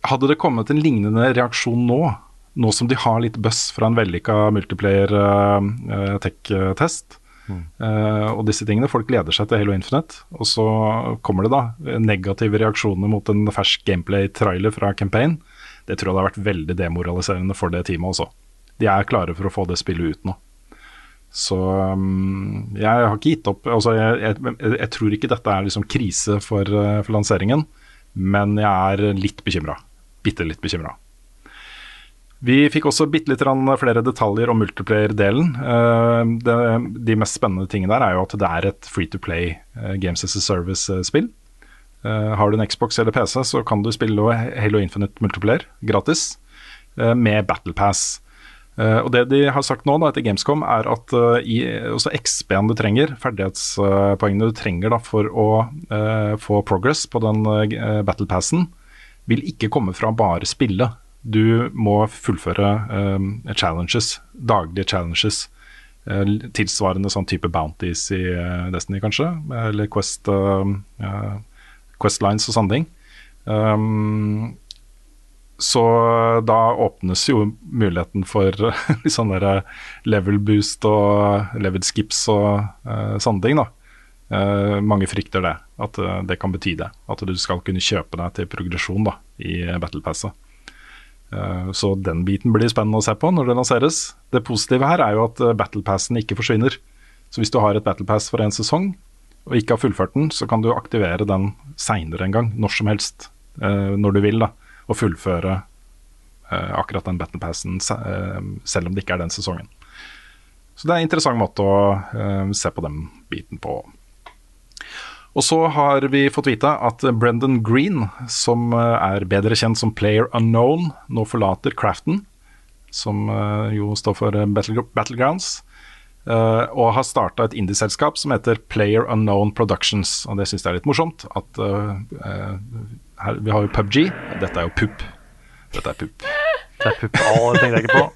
hadde det kommet en lignende reaksjon nå, nå som de har litt buzz fra en vellykka multiplayer uh, uh, tech-test, uh, og disse tingene, folk gleder seg til Halo Infinite, og så kommer det da negative reaksjoner mot en fersk gameplay-trailer fra campaign, det tror jeg hadde vært veldig demoraliserende for det teamet også. De er klare for å få det spillet ut nå. Så um, jeg har ikke gitt opp. Altså, jeg, jeg, jeg tror ikke dette er liksom krise for, uh, for lanseringen, men jeg er litt bekymra. Bitte litt bekymra. Vi fikk også bitte litt flere detaljer om multiplayer-delen. Uh, de mest spennende tingene der er jo at det er et free to play uh, Games as a Service-spill. Har du en Xbox eller PC, så kan du spille Halo Infinite multiplayer gratis med Battle Pass. Uh, og Det de har sagt nå da, etter Gamescom, er at uh, i, også XB-en du trenger, ferdighetspoengene du trenger da, for å uh, få progress på den battle passen, vil ikke komme fra bare spille. Du må fullføre challenges, daglige challenges. tilsvarende sånn type bounties i Destiny, kanskje, eller Quest, uh, Quest Lines og sånne ting. Um, så da åpnes jo muligheten for litt sånn der level boost og level skips og uh, sånne ting. da. Uh, mange frykter det, at uh, det kan bety det. At du skal kunne kjøpe deg til progresjon da, i Battle Passet. Eh, så den biten blir spennende å se på når det lanseres. Det positive her er jo at eh, Battle Passen ikke forsvinner. Så hvis du har et Battle Pass for en sesong og ikke har fullført den, så kan du aktivere den seinere en gang, når som helst, eh, når du vil. da å fullføre eh, akkurat den battle passen, se- eh, selv om det ikke er den sesongen. Så det er en interessant måte å eh, se på den biten på. Og så har vi fått vite at Brendan Green, som er bedre kjent som Player Unknown, nå forlater Crafton, som jo står for Battle, Battlegrounds. Eh, og har starta et indieselskap som heter Player Unknown Productions. Og det syns jeg er litt morsomt. At eh, eh, her, Vi har jo PubG. Dette er jo pupp. Dette er pupp. Det er pupp. Å, det tenkte jeg ikke på.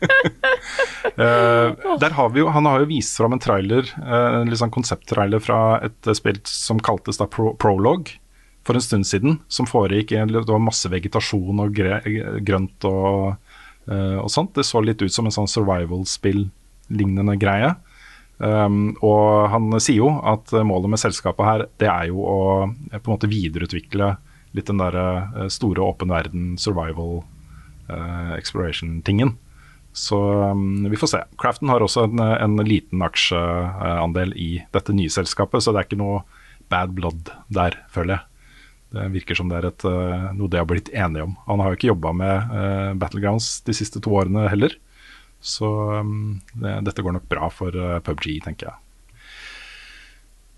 Der har vi jo, han har jo vist fram en trailer, en litt sånn konsepttrailer fra et spill som kaltes da Pro Prologue for en stund siden. Som foregikk Det var masse vegetasjon og grønt og, og sånt. Det så litt ut som en sånn survival-spill-lignende greie. Um, og han sier jo at målet med selskapet her, det er jo å eh, på en måte videreutvikle litt den der eh, store åpen verden survival uh, exploration-tingen. Så um, vi får se. Crafton har også en, en liten aksjeandel i dette nye selskapet, så det er ikke noe bad blood der, føler jeg. Det virker som det er et, noe de har blitt enige om. Han har jo ikke jobba med uh, Battlegrounds de siste to årene heller, så um, det, dette går nok bra for uh, PubG, tenker jeg.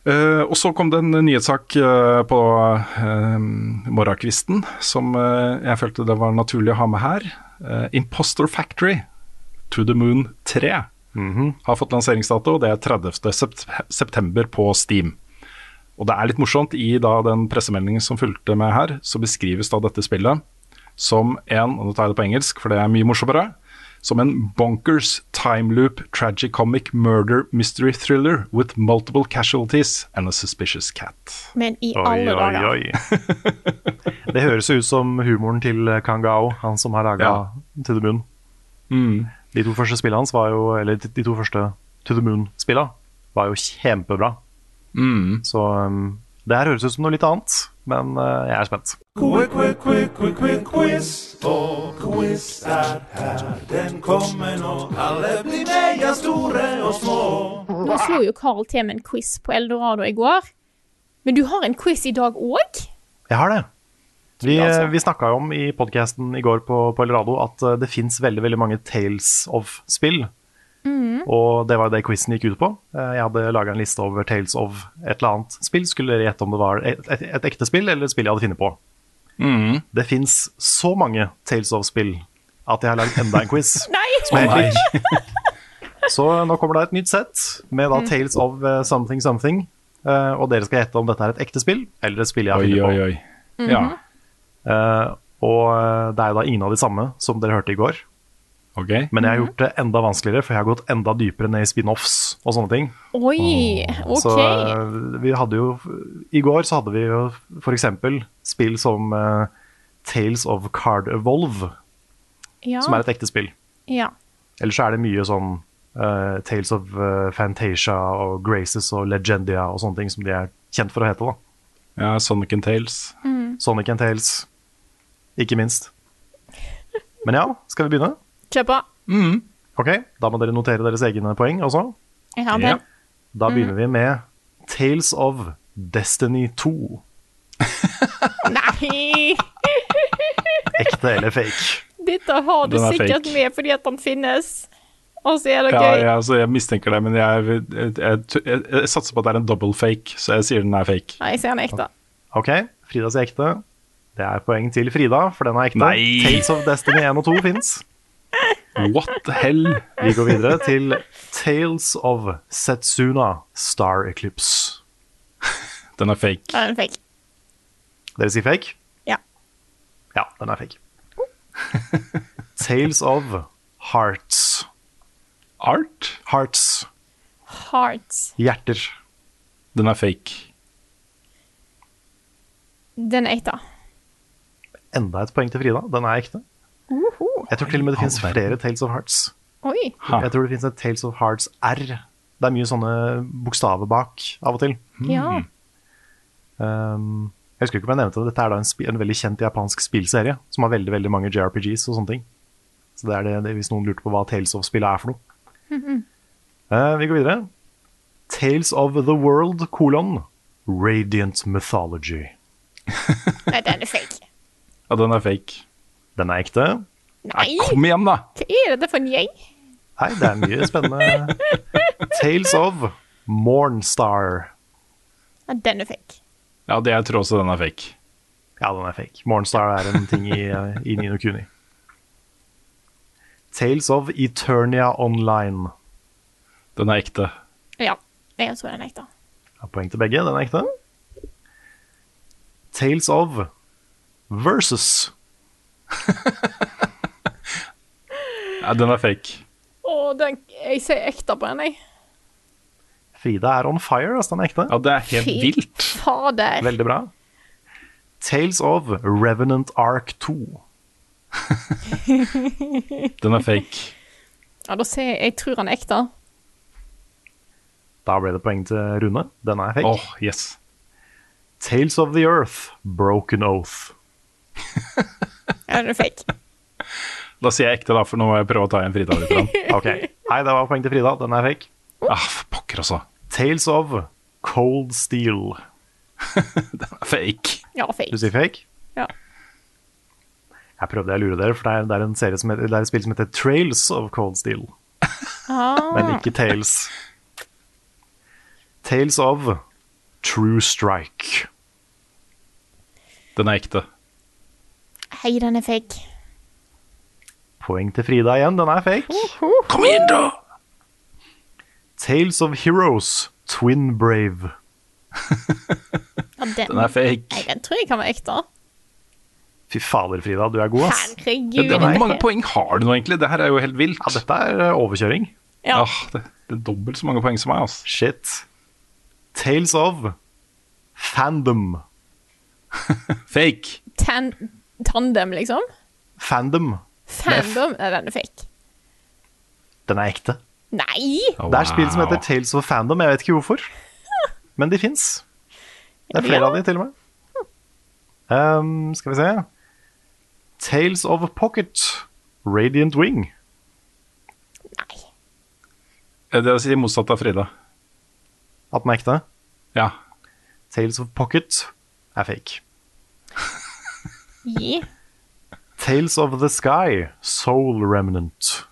Uh, og så kom det en nyhetssak uh, på uh, morgenkvisten som eh, jeg følte det var naturlig å ha med her. Eh, Imposter Factory To The Moon 3 har fått lanseringsdato, det er 30. sept september på Steam. Og det er litt morsomt, i da den pressemeldingen som fulgte med her, så beskrives da dette spillet som en, og nå tar jeg det på engelsk, for det er mye morsommere, som en bonkers time loop tragicomic murder mystery thriller with multiple casualties and a suspicious cat. Men i Oi, alle oi, dager. oi. Det høres ut som humoren til Kangao, han som har laga Ja. To the Moon. De to første spillene hans var jo Eller de de to første To the Moon-spillene var jo kjempebra. Mm. Så um, det her høres ut som noe litt annet. Men eh, jeg er spent. Quick, quick, quick, quick, quick, quiz. Og quiz er her, den kommer nå. Alle blir med, ja, store og små. Nå slo jo Carl til med en quiz på Eldorado i går. Men du har en quiz i dag òg? Jeg har det. Vi, altså. vi snakka jo om i podkasten i går på, på Eldorado at eh, det fins veldig veldig mange Tales of-spill. Og det var det quizen gikk ut på. Eh, Jeg hadde laga en liste over Tales of et eller annet spill. Skulle dere gjette om det var et, et, et ekte spill eller et spill jeg hadde funnet på. Mm. Det fins så mange Tales of-spill at jeg har lagd enda en quiz. Så nå kommer det et nytt sett med da Tales of eh, something something. Eh, og dere skal gjette om dette er et ekte spill eller et spill jeg har funnet på. oi, oi. Ja, uh, og eh, det er jo da ingen av de samme som dere hørte i går. Ok. Men jeg har gjort det enda vanskeligere, for jeg har gått enda dypere ned i spin-offs og sånne ting. Oi, OK. Så eh, vi hadde jo I går så hadde vi jo f.eks. spill som uh, Tales of Card Evolve, ja. som er et ekte spill. ja. Ellers så er det mye sånn uh, Tales of uh, Fantasia og Graces og Legendia og sånne ting som de er kjent for å hete. da. Ja, Sonic and Tales. Sonic and Tales, ikke minst. Men ja, skal vi begynne? Kjør på. Ok, Da må dere notere deres egne poeng også. Jeg har Ja. Da begynner vi med Tales of Destiny 2. Nei! Ekte eller fake? Dette har du er sikkert fake. med fordi at den finnes. Og så er det Ja, gøy. jeg, altså, jeg mistenker det, men jeg, jeg, jeg, jeg, jeg satser på at det er en double fake, så jeg sier den er fake. Nei, jeg ser den ekte. Ok, Frida sier ekte. Det er poeng til Frida, for den er ekte. Nei. Tales of Destiny 1 og 2 fins. What the hell? Vi går videre til Tales of Setsuna Star Eclipse. Den er fake. Den er fake. Dere sier fake? Ja. Ja, den er fake. Tales of Hearts. Art? Hearts. Hearts. Hjerter. Den er fake. Den er ekte. Enda et poeng til Frida. Den er ekte. Uhu. Jeg tror til og med det fins flere Tales of Hearts. Oi. Jeg tror det fins et Tales of Hearts R. Det er mye sånne bokstaver bak av og til. Ja. Um, jeg husker ikke om jeg nevnte det. Dette er da en, en veldig kjent japansk spillserie som har veldig veldig mange JRPGs og sånne ting. Så det er det, det hvis noen lurte på hva Tales of-spillet er for noe. Eh, vi går videre. Tales of the World, kolon, Radiant Mythology. Nei, den er fake. Ja, den er fake. Den er ekte. Nei! Kom igjen, da! Hva er det for en gjeng? Nei, det er mye spennende. Tales of Mornstar. Ja, den er fake. Ja, det jeg tror også den er fake. Ja, den er fake. Mornstar er en ting i, i Nino Kuni. Tales of Eternia Online. Den er ekte. Ja, jeg tror den er ekte. Ja, poeng til begge. Den er ekte. Tales of Versus. Ja, den er fake. Å, den, jeg ser ekte på den, jeg. Frida er on fire, altså. Den er ekte. Ja, det er helt Fy vilt. Fader. Veldig bra. Tales of Revenant Ark 2. Den er fake. Ja, da ser jeg Jeg tror han er ekte. Da ble det poeng til Rune. Den er fake. Åh, yes. Tales of the Earth, Broken Oath. Ja, den er fake. Da sier jeg ekte, da, for nå må jeg prøve å ta igjen Frida litt. Ok, Nei, det var poeng til Frida. Den er fake. Ah, pokker, altså. Tales of Cold Steel. Fake. Ja, Du fake. sier fake? Ja. Jeg prøvde å lure dere, for det er, det er, en serie som heter, det er et spill som heter Trails of Cold Steel. Ah, Men ikke Tales. Tales of True Strike. Den er ekte. hei, den er fake. Poeng til Frida igjen. Den er fake. Kom igjen, da! Tales of Heroes, Twin Brave. Ja, den, Den er fake. Nei, den tror jeg kan være ekte. Fy fader, Frida, du er god, ass. Herregud. Ja, Hvor mange poeng har du nå, egentlig? Det her er jo helt vilt. Ja, dette er eh, overkjøring. Ja. Ah, det, det er dobbelt så mange poeng som meg, ass. Shit. Tales of Fandom. Fake. Tan tandem, liksom. Fandom. Fandom. er den du fake. Den er ekte. Nei! Oh, Det er spill som heter. Tales of Fandom. Jeg vet ikke hvorfor. Men de fins. Det er flere av de, til og med. Um, skal vi se Tales of Pocket. Radiant Wing. Nei. Det er å si motsatt av Frida. At den er ekte. Ja. Tales of Pocket er fake. Gi. Tales of the Sky. Soul Remnant.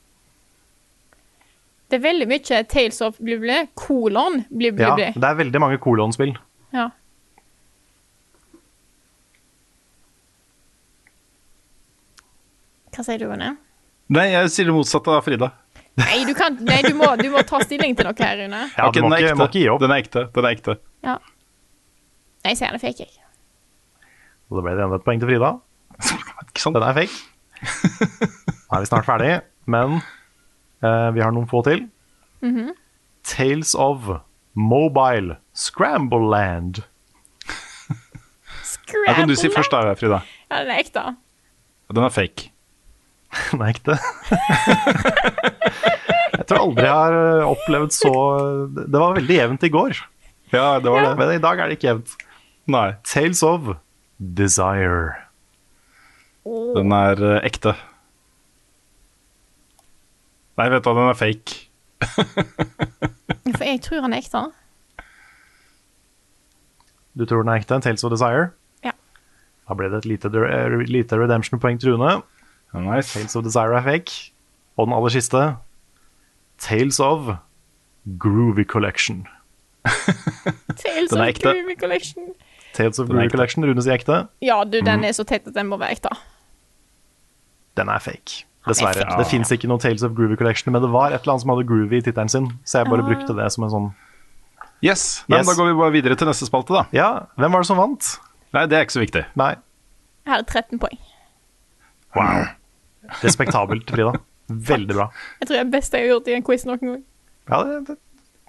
Det er veldig mye Tales of bli bli, kolon bli Ja, det er veldig mange kolonspill. Ja. Hva sier du, Rune? Nei, jeg sier det motsatte av Frida. Nei, du, kan, nei du, må, du må ta stilling til noe her, Rune. Ja, okay, den er ekte. ikke. Den er ekte. Den er ekte. Ja. Nei, jeg sier den er fake, jeg. Og da ble det enda et poeng til Frida. Ikke sant? Den er fake. Nå er vi snart ferdig, men eh, vi har noen få til. Mhm. Tales of Mobile Scramble Land. Da kan du si først, da, Frida. Ja, den er ekte. Den er fake. Den er ekte. jeg tror aldri jeg har eh, opplevd så Det var veldig jevnt i går, Ja, det var det. men i dag er det ikke jevnt. Nei. Tales of Desire. Den er eh, ekte. Nei, vet du hva, den er fake. For jeg tror han er ekte. Du tror den er ekte? Tales of Desire? Ja. Da ble det et lite, eh, lite redemption-poeng til Rune. Nice. Tales of Desire er fake. Og den aller siste Tales of Groovy Collection. Tales of ekte. Groovy Collection. Tales of Groovy. Collection, Rune sier ekte. Ja, du, den er så tett at den må være ekte. Den er fake. Er Dessverre. Det fins ikke noe Tales of Groovy Collection, men det var et eller annet som hadde groovy i tittelen sin, så jeg bare Ah. brukte det som en sånn Yes. Men Yes. Da går vi bare videre til neste spalte, da. Ja, hvem var det som vant? Nei, det er ikke så viktig. Nei. Her er 13 poeng. Wow. Respektabelt, Frida. Veldig bra. Jeg tror det er det beste jeg har gjort i en quiz noen gang. Ja, det er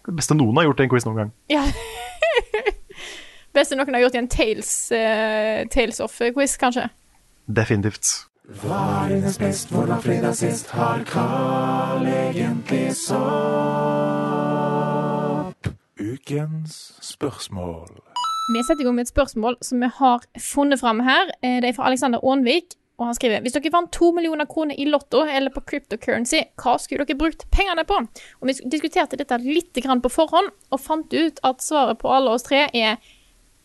det beste noen har gjort i en quiz noen gang. Ja. beste noen har gjort i en Tales, uh, Tales of-quiz, kanskje. Definitivt. Hva er dines best, hvor var fredag sist? Har Carl egentlig sopp? Ukens spørsmål. Vi setter i gang med et spørsmål som vi har funnet fram her. Eh, Det er fra Alexander Aanvik, og han skriver Hvis dere vant to millioner kroner i Lotto eller på cryptocurrency, hva skulle dere brukt pengene på? Og Vi diskuterte dette litt på forhånd, og fant ut at svaret på alle oss tre er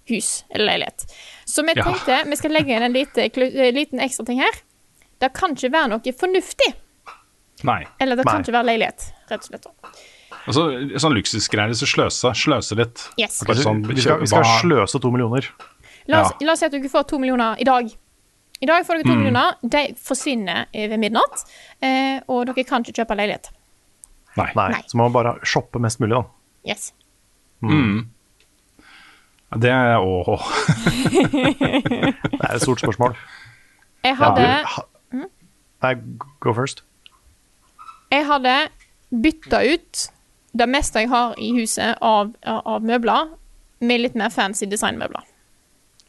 hus eller leilighet. Så vi Ja. tenkte vi skal legge inn en lite, eh, liten ekstra ting her. Det kan ikke være noe fornuftig, Nei. eller det kan ikke være leilighet, rett og slett. Altså, sånn luksusgreier, så sløse, sløse litt. Yes. Okay, sånn, vi, skal, vi skal sløse to millioner. La oss, Ja. la oss si at dere får to millioner i dag. I dag får dere to Mm. millioner. De forsvinner ved midnatt. Eh, og dere kan ikke kjøpe leilighet. Nei. Nei, Nei. Så må man bare shoppe mest mulig, da. Yes. Mm. Ja, Det er åh. Det er et stort spørsmål. Jeg hadde, Du, ha, nei, go first. jeg hadde bytta ut det meste jeg har i huset av, av, møbler, med litt mer fancy designmøbler.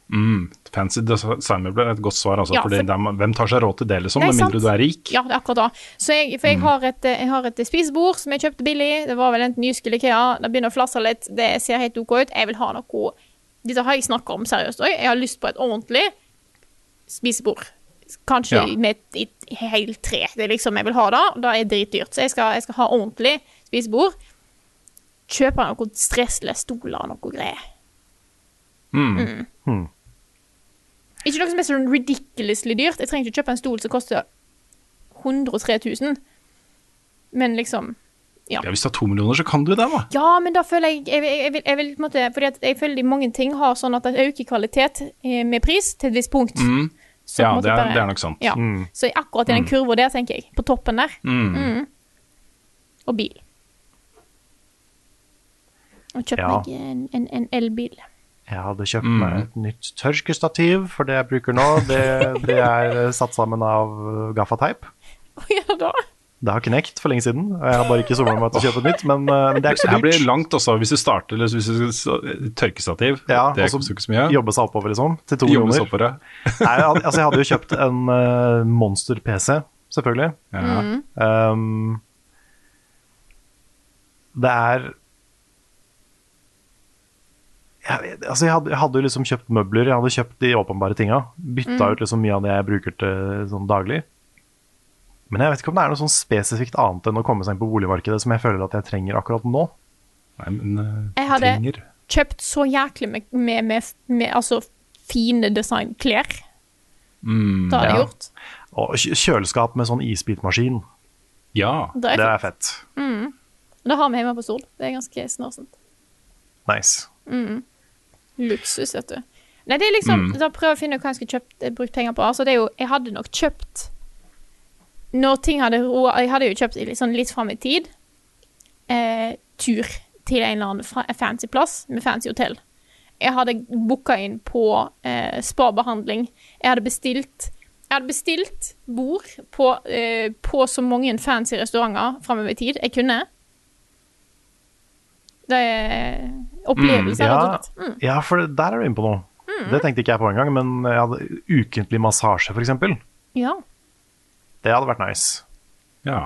Mm. Fancy designmøbler er et godt svar, altså. Ja, for- er- hvem tar seg råd til det, liksom? Med mindre sant. du er rik. Ja, det er akkurat det. Så jeg, for jeg, har et, jeg har et spisebord som jeg kjøpte billig. Det var vel enten Jysk eller Ikea. Det begynner å flasse litt. Det ser helt OK ut. Jeg vil ha noe Dette har jeg snakka om seriøst òg. Jeg har lyst på et ordentlig spisebord. Kanskje Ja. med et, et helt tre. Det er liksom jeg vil ha det. Det er dritdyrt. Så jeg skal, jeg skal ha ordentlig spisebord. Kjøpe noen stressløse stoler og noe greier. Mm. Hmm. Ikke noe som er sånn ridiculously dyrt. Jeg trenger ikke kjøpe en stol som koster 103 000. Men liksom Ja, Hvis du har to millioner, så kan du det, da. Ja, men da føler jeg Jeg, jeg, jeg, vil, jeg vil på en måte Fordi at jeg føler de mange ting har sånn at det øker kvalitet eh, med pris til et visst punkt. Mm. Så på Ja, en måte det er, bare- det er nok sant. Ja. Mm. Så akkurat i den kurva der, tenker jeg. På toppen der. Mm. Mm. Og bil. Og kjøpt Ja. meg en, en, en elbil. Jeg hadde kjøpt Mm. meg et nytt tørkestativ, for det jeg bruker nå, det, det er satt sammen av gaffateip. Hva gjør da? Det har knekt for lenge siden, og jeg har bare ikke somla meg til å kjøpe et nytt, men, eh, men det er ikke så dyrt. Det blir langt også, hvis du starter eller hvis du skal tørkestativ. Ja, det er koster ikke så mye. Jobbe seg oppover, liksom, til to Jobbe millioner. Nei, altså, jeg hadde jo kjøpt en uh, monster-PC, selvfølgelig. Ja. Um, det er jeg, altså jeg, hadde, jeg hadde jo liksom kjøpt møbler, jeg hadde kjøpt de åpenbare tinga. Bytta Mm. ut liksom mye av det jeg bruker til sånn daglig. Men jeg vet ikke om det er noe sånn spesifikt annet enn å komme seg inn på boligmarkedet som jeg føler at jeg trenger akkurat nå. Nei, men uh, Jeg hadde trenger kjøpt så jæklig med, med, med, med altså, fine designklær. mm, Det hadde jeg Ja. gjort. Og kjøleskap med sånn isbitmaskin. Ja. Det er Det er fett. Mm. Det har vi hjemme på sol. Det er ganske snarsent. Nice. Mm. Luksus, vet du. Nei, det er liksom Mm. Da prøver jeg å finne ut hva jeg skal kjøpt, brukt penger på. Altså, det er jo Jeg hadde nok kjøpt Når ting hadde roa Jeg hadde jo kjøpt sånn litt fram i tid eh, tur til en eller annen fancy plass med fancy hotell. Jeg hadde booka inn på eh, spabehandling. Jeg hadde bestilt jeg hadde bestilt bord på, eh, på så mange fancy restauranter framover i tid jeg kunne. Det er opplevelser, ja, rett og slett. Mm. ja, for det- der er du inne på noe. Det tenkte ikke jeg på engang, men jeg hadde ukentlig massasje, f.eks. Ja. Det hadde vært nice. Ja.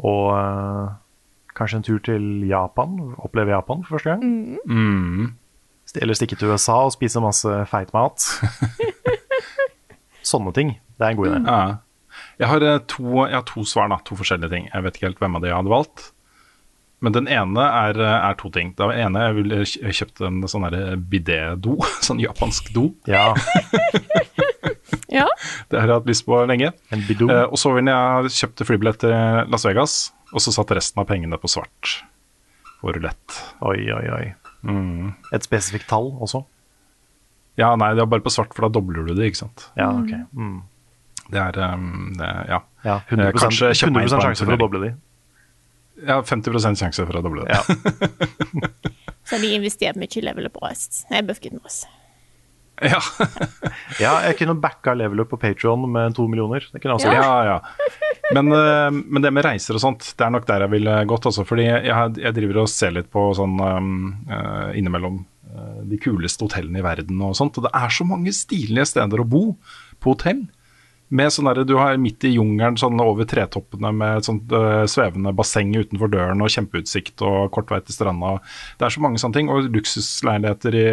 Og uh, kanskje en tur til Japan. Oppleve Japan for første gang. Mm. Mm. Eller stikke til USA og spise masse feit mat. Sånne ting. Det er en god idé. Ja. Jeg har, eh, to, jeg har to svar, da. To forskjellige ting. Jeg vet ikke helt hvem av de jeg hadde valgt. Men den ene er, eh, er to ting. Det ene jeg ville kj- kjøpt en sånn bidé-do. Sånn japansk do. Ja. Ja. Det har jeg hatt lyst på lenge. Eh, og så ville jeg kjøpte flybillett til Las Vegas, og så satt resten av pengene på svart. For rulett. Oi, oi, oi. Mm. Et spesifikt tall også? Ja, nei, det er bare på svart, for da dobler du det, ikke sant. Ja, ok. Mm. Det er, um, det, ja. Ja, Eh, 100, kanskje kjøpe meg inn 100 på en sjanse for å doble de. Ja, 50% sjanse for å doble det. Ja. Så de investerte mye i level up Rust. Nei, med Moss. Ja. ja, jeg kunne backa level up på Patreon med to millioner. Det kunne jeg også gjort. ja, ja. Men, eh, men det med reiser og sånt, det er nok der jeg ville gått også. Fordi jeg, jeg driver og ser litt på sånn um, eh, innimellom eh, de kuleste hotellene i verden og sånt. Og det er så mange stilige steder å bo på hotell. Med sånn derre, Du har midt i jungelen sånn over tretoppene med sånt uh, svevende basseng utenfor døren og kjempeutsikt og kort vei til stranda. Det er så mange sånne ting. Og luksusleiligheter i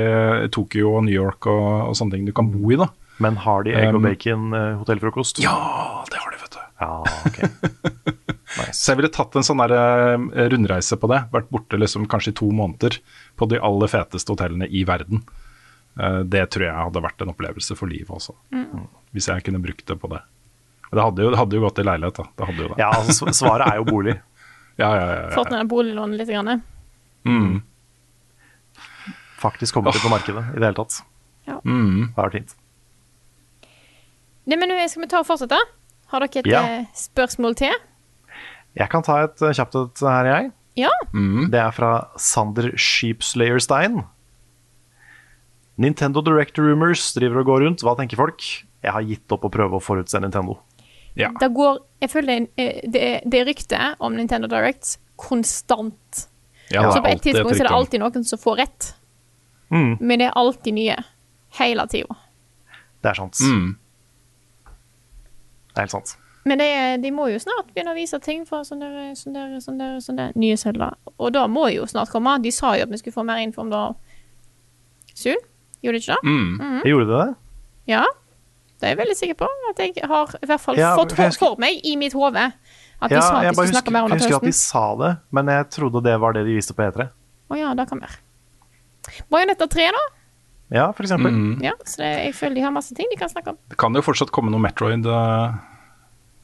Tokyo og New York og, og sånne ting du kan bo i. da. Men har de egg og Um, bacon um, hotellfrokost? Ja, det har de, vet du. Ja, ok. Så jeg ville tatt en sånn der, eh, rundreise på det. Vært borte liksom kanskje i to måneder på de aller feteste hotellene i verden. Eh, det tror jeg hadde vært en opplevelse for livet også. Mm. Hvis jeg kunne brukt det på det. Det hadde jo, det hadde jo gått i leilighet, da. Det hadde jo det. Ja, altså, svaret er jo bolig. Ja, ja, ja, ja. Fått ned boliglånet litt. Grann. Mm. Faktisk kommet inn på markedet i det hele tatt. Ja. Mm. Det har vært fint. Nei, men nå skal vi ta og fortsette? Har dere et Ja. eh, spørsmål til? Jeg kan ta et eh, kjapt et her, jeg. Ja. Mm. Det er fra Sander Sheepslayerstein. Nintendo Direct Rumors driver og går rundt. Hva tenker folk? Jeg har gitt opp å prøve å forutse Nintendo. Ja. Det går Jeg føler eh, det, er- det er rykte om Nintendo Direct konstant. Ja, så på et et tidspunkt så er det alltid noen som får rett. Mm, Men det er alltid nye. Hele tida. det er sant. Mm. Det er helt sant. Men det, de må jo snart begynne å vise ting fra sånn der, sånn der, sånn der, sånn nye celler. Og da må jo snart komme. De sa jo at vi skulle få mer info om det soon. Gjorde det ikke det? Mm. Jeg gjorde det? det? Ja. Det er jeg veldig sikker på. At jeg har i hvert fall Ja, fått for for, meg i mitt hode at de sa at de skulle snakke mer om pausen. jeg husker at de sa det, men jeg trodde det var det de viste på E3. Å ja, det kan være. Bajonetta 3, da? Ja, for eksempel. Mm. Ja, så det, jeg føler de har masse ting de kan snakke om. Det kan jo fortsatt komme noe Metroid uh,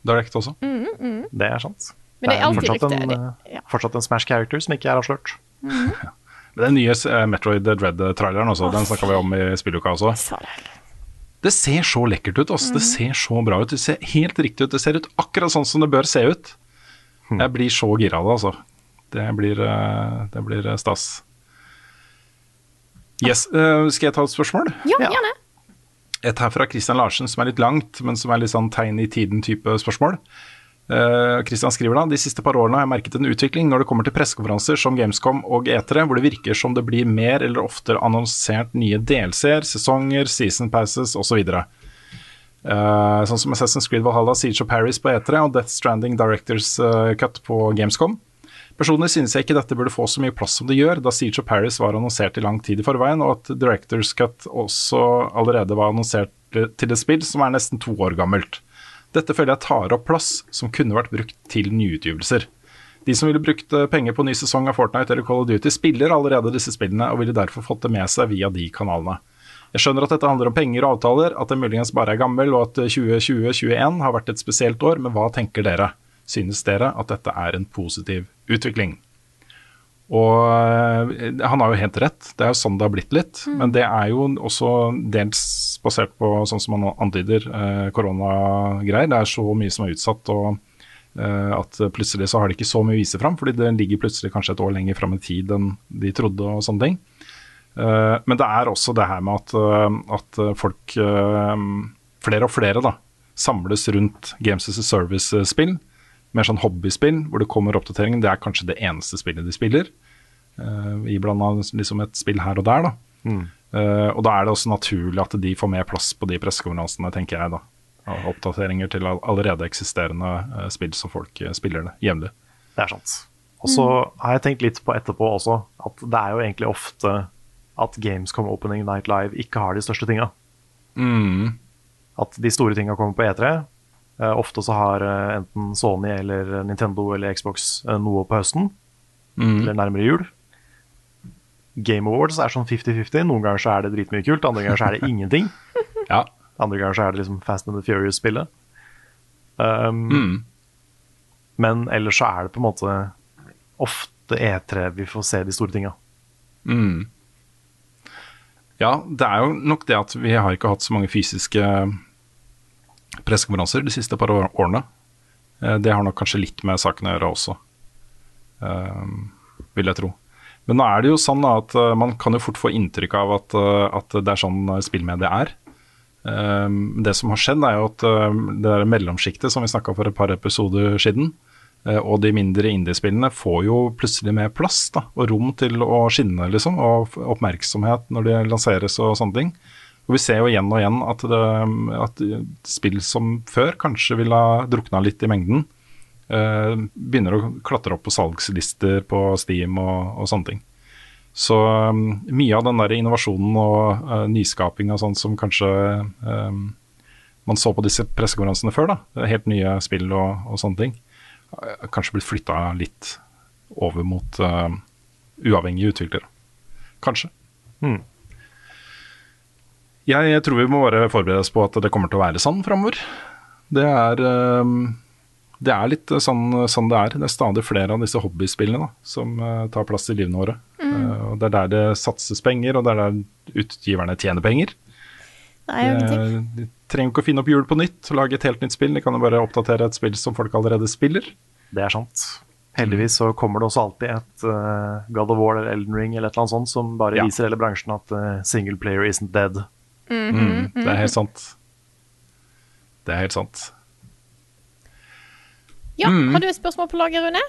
Direct også. Mm, mm. Det er sant. Men det er alltid fortsatt, rykte. en, Det- eh, fortsatt en Smash Character som ikke er avslørt. Men Den nye eh, Metroid Dread-traileren også, den snakka vi om i spilluka også. Det. Det ser så lekkert ut. Altså. Det Mhm. ser så bra ut. Det ser helt riktig ut. Det ser ut akkurat sånn som det bør se ut. Jeg blir så gira av det, altså. Det blir, eh, det blir eh, stas. Yes, Uh, Skal jeg ta et spørsmål? Ja, gjerne. Et her fra Christian Larsen som er litt langt, men som er litt sånn tegn i tiden-type spørsmål. Eh, Christian skriver da De siste par årene har jeg merket en utvikling når det kommer til pressekonferanser som Gamescom og E3, hvor det virker som det blir mer eller oftere annonsert nye DLC-er, sesonger, season passes osv. Uh, sånn som Assassin's Creed Valhalla, Siege of Paris på E3 og Death Stranding Directors uh, Cut på Gamescom. Personlig synes jeg ikke dette burde få så mye plass som det gjør, da Siege of Paris var annonsert i lang tid i forveien, og at Directors Cut også allerede var annonsert til et spill som er nesten to år gammelt. Dette føler jeg tar opp plass som kunne vært brukt til nyutgivelser. De som ville brukt eh, penger på ny sesong av Fortnite eller Call of Duty, spiller allerede disse spillene og ville derfor fått det med seg via de kanalene. Jeg skjønner at dette handler om penger og avtaler, at det muligens bare er gammel og at 2020-2021 har vært et spesielt år, men hva tenker dere? Synes dere at dette er en positiv utvikling? Og eh, han har jo helt rett, det er jo sånn det har blitt litt. Mm. Men det er jo også dels basert på, sånn som han antyder, eh, koronagreier. Det er så mye som er utsatt. og eh, at plutselig så har de ikke så mye å vise fram, fordi det ligger plutselig kanskje et år lenger fram i tid enn de trodde og sånne ting. Eh, men det er også det her med at, at folk, flere og flere, da, samles rundt Games as a Service-spill. Mer sånn hobbyspill hvor det kommer oppdateringer. Det er kanskje det eneste spillet de spiller. Uh, Iblanda liksom et spill her og der, da. Mm. Uh, og da er det også naturlig at de får mer plass på de pressekonferansene, tenker jeg, da. Av Oppdateringer til allerede eksisterende uh, spill som folk uh, spiller det jevnlig. Det er sant. Og så har jeg tenkt litt på etterpå også, at det er jo egentlig ofte at Gamescom Opening Night Live ikke har de største tinga. Mm. At de store tinga kommer på E3. Eh, ofte så har eh, enten Sony eller Nintendo eller Xbox eh, noe på høsten, Mm. eller nærmere jul. Game Awards er sånn 50-50. Noen ganger så er det dritmye kult, andre ganger så er det ingenting. Ja. Andre ganger så er det liksom Fast and the Furious-spillet. Um, Mm. Men ellers så er det på en måte ofte E3 vi får se de store tinga. Mm. Ja, det er jo nok det at vi har ikke hatt så mange fysiske pressekonferanser de siste par årene. Eh, Det har nok kanskje litt med saken å gjøre også, um, vil jeg tro. Men nå er det jo sånn at eh, man kan jo fort få inntrykk av at, eh, at det er sånn spillmediet spillmedie er. Eh, Det som har skjedd er jo at eh, det der mellomsjiktet som vi snakka for et par episoder siden, eh, og de mindre indiespillene får jo plutselig mer plass da, og rom til å skinne, liksom, og oppmerksomhet når de lanseres og sånne ting. Og vi ser jo igjen og igjen at, det, at spill som før kanskje ville ha drukna litt i mengden, eh, begynner å klatre opp på salgslister på Steam og, og sånne ting. Så um, mye av den der innovasjonen og uh, nyskaping og sånn som kanskje um, man så på disse pressekonferansene før, da, helt nye spill og, og sånne ting, har kanskje blitt flytta litt over mot uh, uavhengige utviklere. Kanskje. Mm. Jeg tror vi må bare forberede oss på at det kommer til å være sånn framover. Det er, um, det er litt sånn, sånn det er. Det er stadig flere av disse hobbyspillene da, som uh, tar plass i livene våre. Uh, og Det er der det satses penger, og det er der utgiverne tjener penger. Nei. De, de trenger ikke å finne opp hjul på nytt og lage et helt nytt spill. De kan jo bare oppdatere et spill som folk allerede spiller. Det er sant. Heldigvis så kommer det også alltid et uh, God of War eller Elden Ring eller et eller annet sånt som bare Ja. viser hele bransjen at uh, single player isn't dead. Mm, det er helt sant. Det er helt sant. Ja, Mm. Har du et spørsmål på lager, Rune?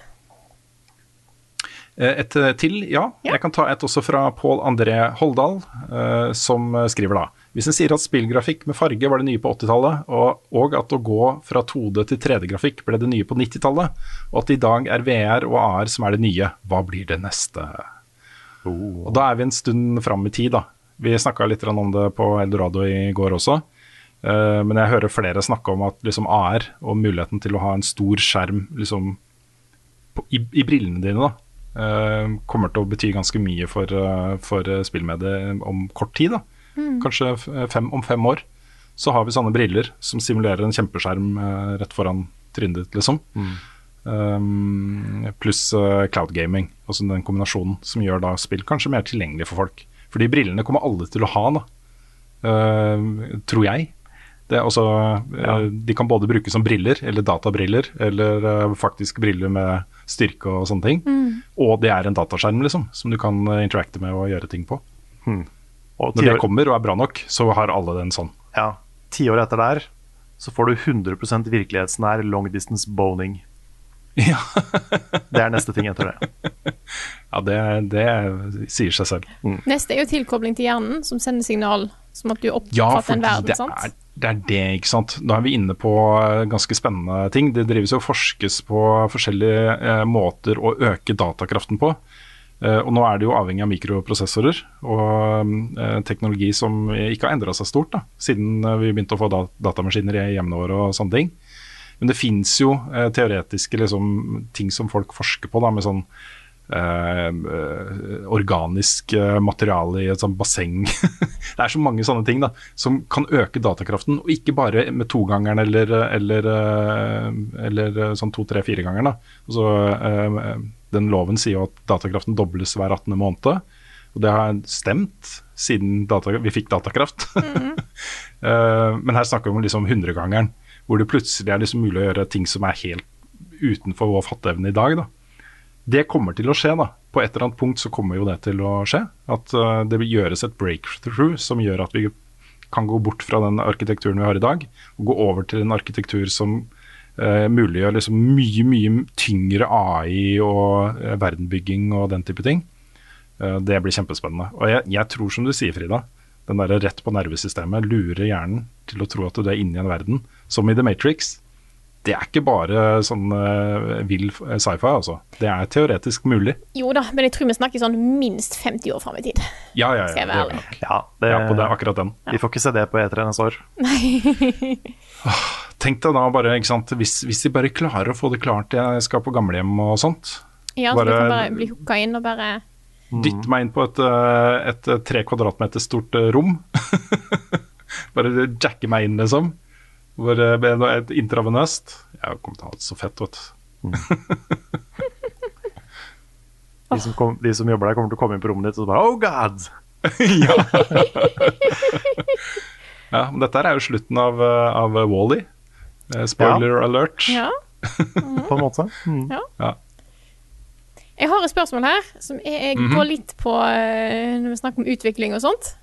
Eh, Et eh, til, ja. Ja. Jeg kan ta et også fra Pål André Holdal, eh, som skriver da. Hvis en sier at spillgrafikk med farge var det nye på 80-tallet, og, og at å gå fra 2D til 3D-grafikk ble det nye på 90-tallet, og at det i dag er VR og AR som er det nye, hva blir det neste? Og da er vi en stund fram i tid, da. Vi snakka litt om det på Eldorado i går også. Eh, men jeg hører flere snakke om at liksom AR og muligheten til å ha en stor skjerm liksom, på, i, i brillene dine, da, eh, kommer til å bety ganske mye for, uh, for eh, spillmediet om kort tid. da. Kanskje fem, om fem år. Så har vi sånne briller som simulerer en kjempeskjerm eh, rett foran trynet ditt, liksom. Um, pluss uh, cloud gaming, altså den kombinasjonen som gjør da spill kanskje mer tilgjengelig for folk. For de brillene kommer alle til å ha, da. Uh, tror jeg. Det er også, eh, Ja. De kan både brukes som briller, eller databriller, eller eh, faktisk briller med styrke og sånne ting. Og det er en dataskjerm liksom, som du kan eh, interacte med og gjøre ting på. Og Når det kommer og er bra nok, så har alle den sånn. ja, ti år etter der så får du 100 virkelighetsnær long distance boning. Ja, Det er neste ting etter det. ja det, det sier seg selv. Neste er jo tilkobling til hjernen, som sender signal som at du oppfatter ja, en verden. det sant? Det er det, ikke sant. Da er vi inne på eh, ganske spennende ting. Det drives og forskes på forskjellige eh, måter å øke datakraften på. Eh, og nå er det jo avhengig av mikroprosessorer og eh, teknologi som ikke har endra seg stort da, siden eh, vi begynte å få dat datamaskiner i hjemmene våre og sånne ting. Men det fins jo eh, teoretiske liksom, ting som folk forsker på, da, med sånn eh, eh, organisk eh, materiale i et sånt basseng. det er så mange sånne ting da, som kan øke datakraften, og ikke bare med togangeren eller, eller, eh, eller eh, sånn to, tre, fire ganger. Da. Altså, eh, den loven sier jo at datakraften dobles hver 18. måned. Og det har stemt siden data, vi fikk datakraft. Eh, men her snakker vi om liksom hundregangeren, hvor det plutselig er liksom mulig å gjøre ting som er helt utenfor vår fatteevne i dag. Da. Det kommer til å skje. da. På et eller annet punkt så kommer jo det til å skje. At eh, det gjøres et breakthrough som gjør at vi kan gå bort fra den arkitekturen vi har i dag, og gå over til en arkitektur som eh, muliggjør liksom mye, mye tyngre AI og eh, verdenbygging og den type ting. Eh, det blir kjempespennende. Og jeg, jeg tror, som du sier, Frida, den derre rett på nervesystemet lurer hjernen til å tro at du er inne i en verden som i The Matrix. Det er ikke bare sånn uh, vill sci-fi, altså. Det er teoretisk mulig. Jo da, men jeg tror vi snakker sånn minst 50 år fram i tid. Ja, ja, ja. Skal jeg være ærlig. Ja, det, Ja, på det, akkurat den. Vi får ikke se det på E3 neste år. Tenk deg da bare, ikke sant, hvis, hvis de bare klarer å få det klart jeg skal på gamlehjem og sånt. Ja, så Bare- du kan bare bli hooka inn og bare Dytte meg inn på et, eh, et eh, tre kvadratmeter stort eh, rom. bare jacke meg inn, liksom. Hvor, det ble noe- et intravenøst. Jeg kommer til å ha det så fett, vet du. De som, kom, de som jobber der, kommer til å komme inn på rommet ditt og så bare Oh God! Ja, men dette er jo slutten av, uh, av Wally. spoiler alert. Ja. På en måte. Mm. Ja. Jeg har et spørsmål her som jeg, jeg Mhm. går litt på eh, når vi snakker om utvikling og sånt.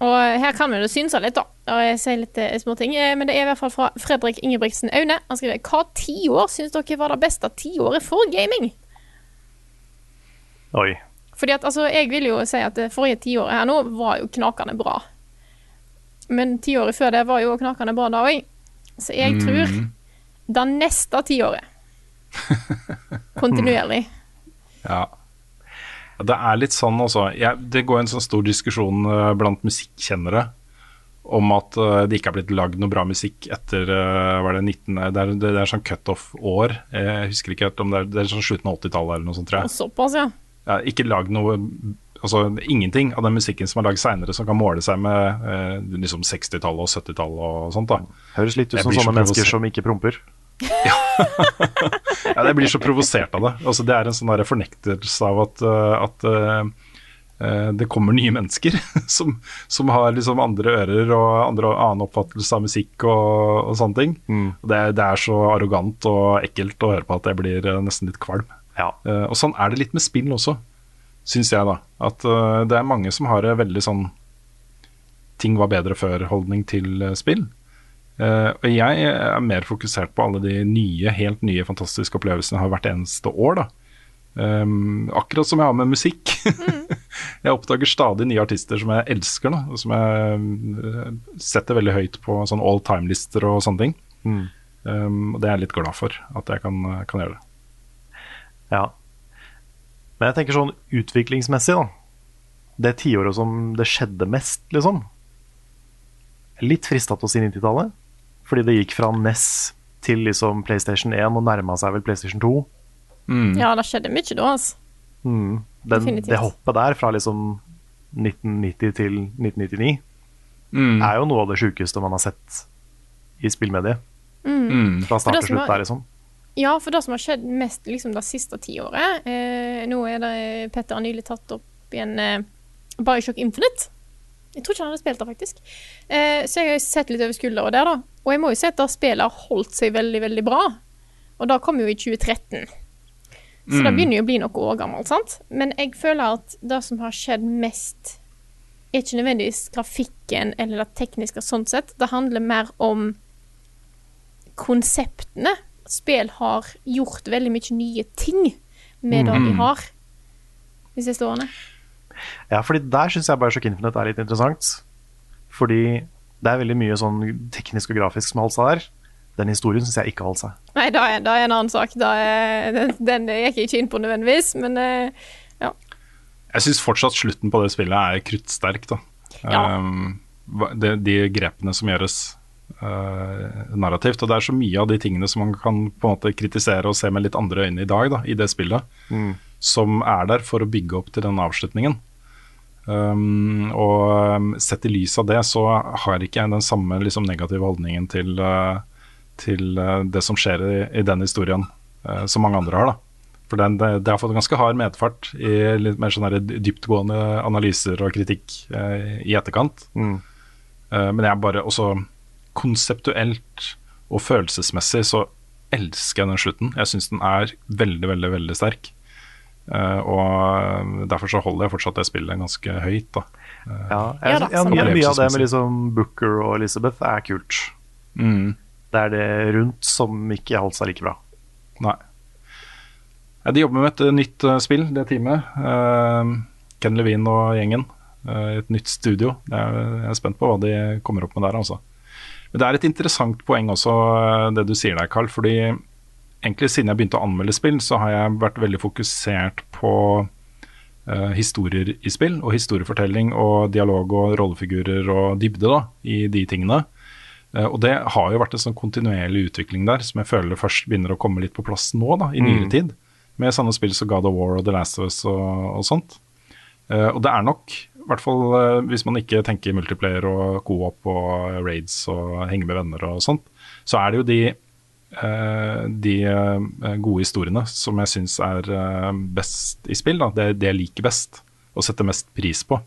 Og her kan vi jo synse litt, da. Og jeg sier litt eh, småting. Eh, Men det er i hvert fall fra Fredrik Ingebrigtsen Aune. Han skriver Hva tiår syns dere var det beste tiåret for gaming? Oi. Fordi at altså, jeg vil jo si at det forrige tiåret her nå var jo knakende bra. Men tiåret før det var jo knakende bra da òg. Så jeg tror Mm. det neste tiåret Kontinuerlig. Ja. Det er litt sånn også. Det går en sånn stor diskusjon eh, blant musikkjennere om at eh, det ikke er blitt lagd noe bra musikk etter hva var det 19, det, er, det er sånn cutoff-år. Jeg husker ikke helt om det er, det er sånn slutten av 80-tallet eller noe sånt, tror jeg. såpass, ja. Ja, ikke lagd noe Altså ingenting av den musikken som er lagd seinere som kan måle seg med eh, liksom 60-tallet og 70-tallet og sånt. da. Høres litt ut som sånne mennesker som ikke promper. Ja, Jeg blir så provosert av det. Altså, det er en sånn fornektelse av at, uh, at uh, det kommer nye mennesker som, som har liksom andre ører og andre, annen oppfattelse av musikk og, og sånne ting. Og det, det er så arrogant og ekkelt å høre på at jeg blir nesten litt kvalm. Ja. Uh, og sånn er det litt med spill også, syns jeg da. At uh, det er mange som har veldig sånn ting var bedre før-holdning til spill. Uh, og jeg er mer fokusert på alle de nye, helt nye, fantastiske opplevelsene jeg har hvert eneste år. da. Um, akkurat som jeg har med musikk. jeg oppdager stadig nye artister som jeg elsker, da, og som jeg uh, setter veldig høyt på sånn all time-lister og sånne ting. Mm. Um, og det er jeg litt glad for, at jeg kan, kan gjøre det. Ja. Men jeg tenker sånn utviklingsmessig, da. Det tiåret som det skjedde mest, liksom. Litt frista til å si 90-tallet. Fordi det gikk fra NES til liksom PlayStation 1 og nærma seg vel PlayStation 2. Ja, det skjedde mye da, altså. Mm. Den, det hoppet der, fra liksom 1990 til 1999, Mm. er jo noe av det sjukeste man har sett i spillmediet. Mm. Fra start til slutt der, liksom. Ja, for det som har skjedd mest liksom, det siste tiåret eh, Nå er det Petter har nylig tatt opp igjen eh, Bioshock Infinite. Jeg tror ikke han hadde spilt det, faktisk. Eh, så jeg har sett litt over skuldra der, da. Og jeg må jo si at det spillet har holdt seg veldig, veldig bra. Og det kom jo i 2013. Så det Mm. begynner jo å bli noen år gammelt, sant. Men jeg føler at det som har skjedd mest, er ikke nødvendigvis grafikken eller det tekniske sånn sett. Det handler mer om konseptene. Spill har gjort veldig mye nye ting med det de Mhm. har de siste årene. Ja, fordi der syns jeg Bioshock Infinite er litt interessant. Fordi Det er veldig mye sånn teknisk og grafisk som har holdt seg der. Den historien syns jeg ikke har holdt seg. Nei, da er, da er en annen sak. Da er, den, den gikk jeg ikke inn på nødvendigvis, men eh, ja. Jeg syns fortsatt slutten på det spillet er kruttsterk, da. Ja. Um, de, de grepene som gjøres uh, narrativt. Og det er så mye av de tingene som man kan på en måte kritisere og se med litt andre øyne i dag, da, i det spillet, Mm. som er der for å bygge opp til den avslutningen. Um, og um, sett i lys av det, så har ikke jeg den samme liksom, negative holdningen til, uh, til uh, det som skjer i, i den historien, uh, som mange andre har. da for den, det, det har fått ganske hard medfart i litt mer sånne dyptgående analyser og kritikk i etterkant. Mm. Men jeg bare også konseptuelt og følelsesmessig så elsker jeg den slutten. Jeg syns den er veldig, veldig, veldig sterk. Eh, og derfor så holder jeg fortsatt det spillet ganske høyt, da. Eh, Ja, jeg, ja, mye, av det med liksom Booker og Elizabeth er kult. Mm. Det er det rundt som ikke holdt seg like bra. Nei. Ja, de jobber med et eh, nytt spill, det teamet. Uh, Ken Levine og gjengen. Et nytt studio. Er, jeg er spent på hva de kommer opp med der, altså. Men det er et interessant poeng også, det du sier der, Carl. Fordi egentlig siden jeg begynte å anmelde spill, så har jeg vært veldig fokusert på uh, historier i spill, og historiefortelling og dialog og rollefigurer og dybde da, i de tingene. Uh, og det har jo vært en sånn kontinuerlig utvikling der, som jeg føler først begynner å komme litt på plass nå, da, i nyere Mm. tid. Med sånne spill som God of War og The Last of Us og, og sånt. Uh, og det er nok, i hvert fall hvis man ikke tenker multiplayer og co-op og raids og henge med venner og sånt, så er det jo de, de eh, gode historiene som jeg syns er eh, best i spill. Da. Det, det jeg liker best og setter mest pris på.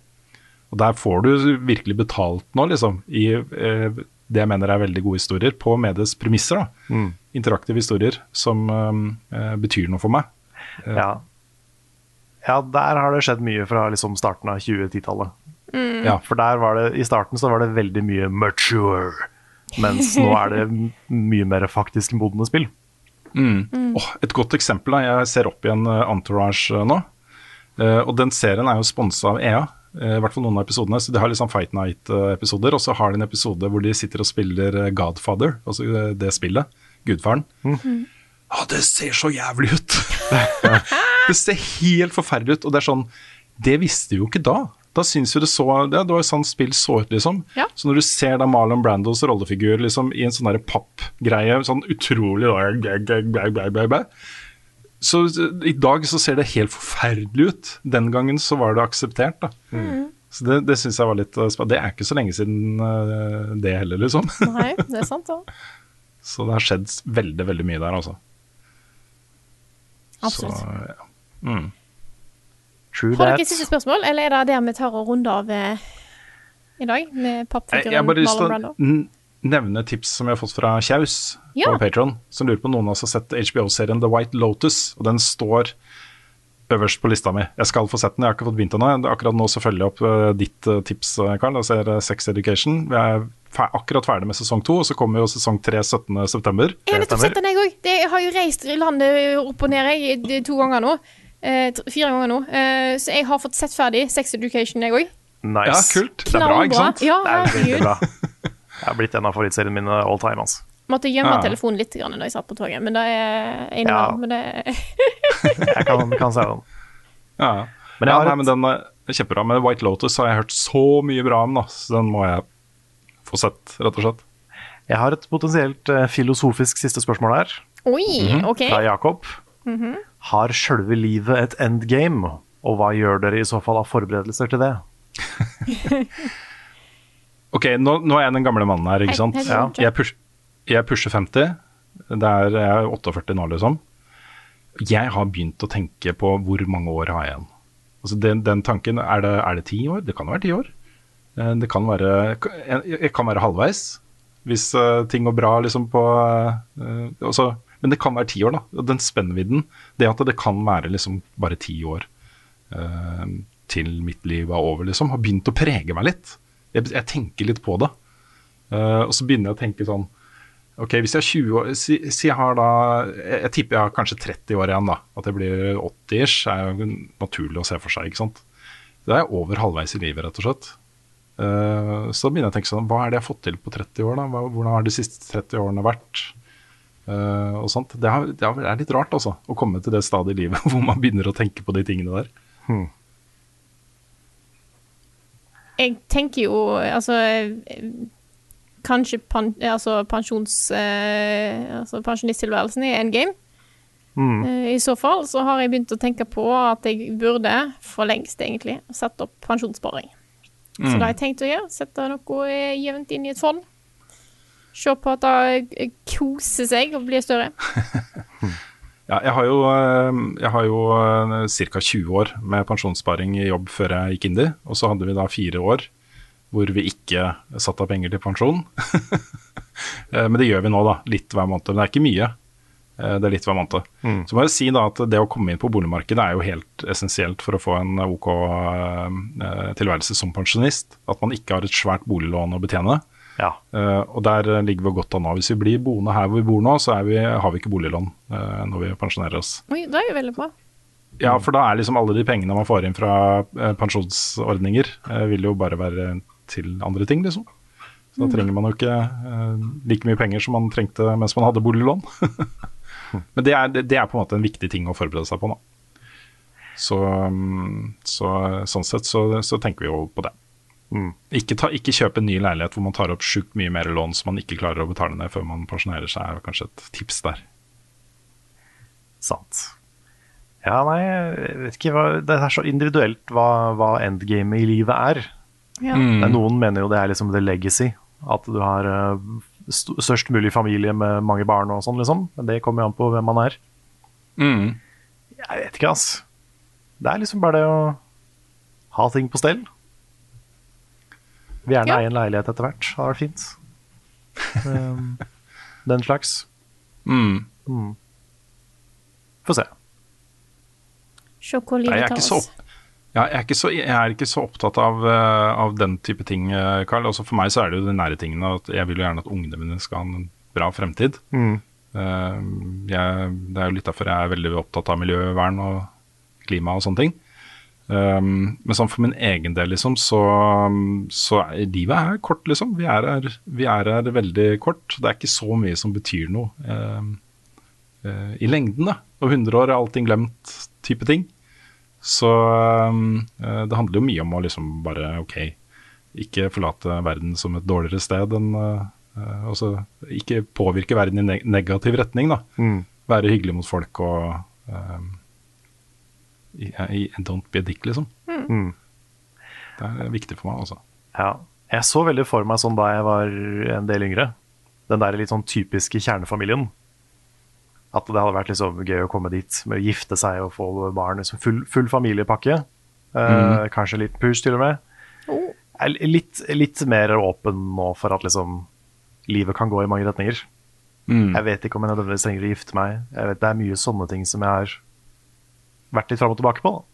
Og der får du virkelig betalt nå, liksom, i eh, det jeg mener er veldig gode historier, på medies premisser. da. Mm. Interaktive historier som eh, betyr noe for meg. Eh, Ja. ja, der har det skjedd mye fra liksom starten av 2010-tallet. Ja. For der var det, i starten så var det veldig mye mature, mens nå er det mye mer faktisk modne spill. Mm. Åh, et godt eksempel. Da. Jeg ser opp igjen eh, Entourage eh, nå. Uh, og den serien er jo sponsa av EA. uh, I hvert fall noen av episodene. Så De har sånn Fight Night-episoder, og så har de en episode hvor de sitter og spiller Godfather, altså det spillet. Gudfaren. Ja, det ser så jævlig ut! det ser helt forferdelig ut. Og det er sånn Det visste vi jo ikke da. Da syns vi det så Det, det var jo sånn spill så ut, liksom. Ja. Så når du ser da Marlon Brandos rollefigur liksom, i en sånn pappgreie, sånn utrolig. Så i dag så ser det helt forferdelig ut. Den gangen så var det akseptert, da. Så det, det syns jeg var litt eh, Det er ikke så lenge siden eh, det heller, liksom. Nei, det er sant, da. Så det har skjedd veldig, veldig mye der, altså. Absolutt. Så, ja. mm. True Har dere that. siste spørsmål, eller er det der vi tar og runder av eh, i dag? Med pappfiguren har bare lyst til Marlon å Brando? nevne tips som vi har fått fra Kjaus Ja. på Patron, som lurer på om noen av oss har sett HBO-serien The White Lotus, og den står øverst på lista mi. Jeg skal få sett den, jeg har ikke fått begynt ennå. Akkurat nå så følger jeg opp eh, ditt eh, tips, Karl, Carl, og ser eh, Sex Education. Vi er fer akkurat ferdig med sesong to, og så kommer jo sesong tre 17.9. Jeg har nettopp sett den, jeg òg. Jeg har jo reist landet opp og ned jeg, to ganger nå. Eh, fire ganger nå. Eh, så jeg har fått sett ferdig Sex Education, jeg òg. Nice. Ja, kult. Det er bra, ikke sant? Ja, Det er bra. Det har blitt en av favorittseriene mine all time. Altså. Måtte gjemme Ja. telefonen litt grann da jeg satt på toget, men det er Ja. innimellom. Men det Jeg kan, kan se den. Ja. Men Men, jeg ja, nei, men den er kjempebra. Men White Lotus har jeg hørt så mye bra om, da, så den må jeg få sett, rett og slett. Jeg har et potensielt eh, filosofisk siste spørsmål her, Oi, Mhm. OK. fra Jakob. Har sjølve livet et endgame, og hva gjør dere i så fall av forberedelser til det? Ok, nå, nå er jeg den gamle mannen her, ikke sant? Ja. Jeg, push, jeg pusher 50. Det er, jeg er 48 nå, liksom. Jeg har begynt å tenke på hvor mange år har jeg igjen. Altså den, den tanken, er det, er det ti år? Det kan være ti år. Eh, Det kan være, jeg, jeg kan være halvveis, hvis eh, ting går bra liksom på uh, også, Men det kan være ti år, da. Den spennvidden, det at det kan være liksom bare ti år uh, til mitt liv er over, liksom, har begynt å prege meg litt. Jeg, jeg tenker litt på det. Uh, og så begynner jeg å tenke sånn Ok, hvis jeg har 20 år Si, si jeg har da jeg, jeg tipper jeg har kanskje 30 år igjen, da. At jeg blir 80-ish er jo naturlig å se for seg, ikke sant. Da er jeg over halvveis i livet, rett og slett. Uh, så begynner jeg å tenke sånn, hva er det jeg har fått til på 30 år? da? Hvordan har de siste 30 årene vært? Eh, og sånt. Det, er, det er litt rart altså, å komme til det stadiet i livet hvor man begynner å tenke på de tingene der. Jeg tenker jo altså eh, Kanskje pan, altså pensjons... Eh, altså pensjonisttilværelsen i endgame. Uh, I så fall så har jeg begynt å tenke på at jeg burde, for lengst egentlig, sette opp pensjonssparing. Så det har jeg tenkt å gjøre. Sette noe eh, jevnt inn i et fond. Se på at det eh, koser seg og blir større. Ja, jeg har jo, eh, jeg har jo ca. 20 år med pensjonssparing i jobb før jeg gikk inn i, og så hadde vi da fire år hvor vi ikke satte av penger til pensjon. Eh, Men det gjør vi nå, da. Litt hver måned. Men det er ikke mye. Eh, Det er litt hver måned. Så må jeg si da at det å komme inn på boligmarkedet er jo helt essensielt for å få en OK eh, tilværelse som pensjonist. At man ikke har et svært boliglån å betjene. Ja. Uh, og der eh, ligger vi godt an nå. Hvis vi blir boende her hvor vi bor nå, så er vi, har vi ikke boliglån uh, når vi pensjonerer oss. Oi, det er jo veldig bra. Ja, for da er liksom alle de pengene man får inn fra uh, pensjonsordninger, vil jo bare være til andre ting, liksom. Så da trenger man jo ikke like mye penger som man trengte mens man hadde boliglån. Men det er, det det er på en måte en viktig ting å forberede seg på nå. Så, mm, så sånn sett så, så tenker vi jo på det. Ikke, ta, ikke kjøpe en ny leilighet hvor man tar opp sjukt mye mer lån som man ikke klarer å betale ned før man pensjonerer seg, er kanskje et tips der. Sant. Ja, nei, jeg vet ikke hva Det er så individuelt hva, hva endgamet i livet er. Ja. Mm. Noen mener jo det er liksom the legacy. At du har eh, st størst mulig familie med mange barn og sånn, liksom. Men det kommer jo an på hvem man er. Jeg vet ikke, ass. Det er liksom bare det å ha ting på stell. Vil gjerne Ja. eie en leilighet etter hvert. Det hadde vært fint. Um, Den slags. Mm. Få se. Se hvor jeg, livet er tar ikke så oss. ja, jeg, er ikke så, jeg er ikke så opptatt av, eh, av den type ting, Karl. Carl. Altså for meg så er det jo de nære tingene. At jeg vil jo gjerne at ungene mine skal ha en bra fremtid. Mm. Eh, jeg, det er jo litt derfor jeg er veldig opptatt av miljøvern og klima og sånne ting. Um, men sånn for min egen del, liksom, så, så er livet er kort, liksom. Vi er, her, vi er her veldig kort. Det er ikke så mye som betyr noe um, uh, i lengden, da. Og 100 år er allting glemt, type ting. Så um, det handler jo mye om å liksom bare OK, ikke forlate verden som et dårligere sted enn eh, Altså ikke påvirke verden i neg negativ retning, da. Mm. Være hyggelig mot folk og um, i, i, Don't be a dick, liksom. Mm. Det er viktig for meg, altså. Ja. Jeg så veldig for meg sånn da jeg var en del yngre. Den der litt sånn typiske kjernefamilien. At det hadde vært liksom gøy å komme dit med å gifte seg og få barn. Liksom full, full familiepakke. Eh, Kanskje litt push, til og med. Oh. Litt, litt mer åpen nå for at liksom livet kan gå i mange retninger. Jeg vet ikke om jeg nødvendigvis trenger å gifte meg. Jeg vet Det er mye sånne ting som jeg har vært litt fram og tilbake på. Da.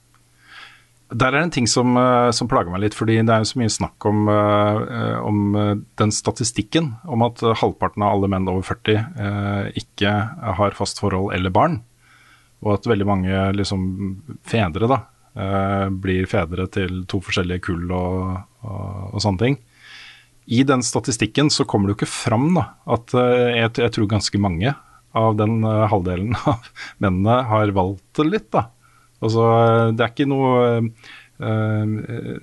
Der er det en ting som, eh, som plager meg litt, fordi det er jo så mye snakk om, eh, om eh, den statistikken om at halvparten av alle menn over 40 eh, ikke har fast forhold eller barn. Og at veldig mange liksom, fedre da, blir fedre til to forskjellige kull og, og, og sånne ting. I den statistikken så kommer det jo ikke fram da, at jeg, jeg tror ganske mange av den halvdelen av mennene har valgt det litt. da. Altså, det er ikke noe eh,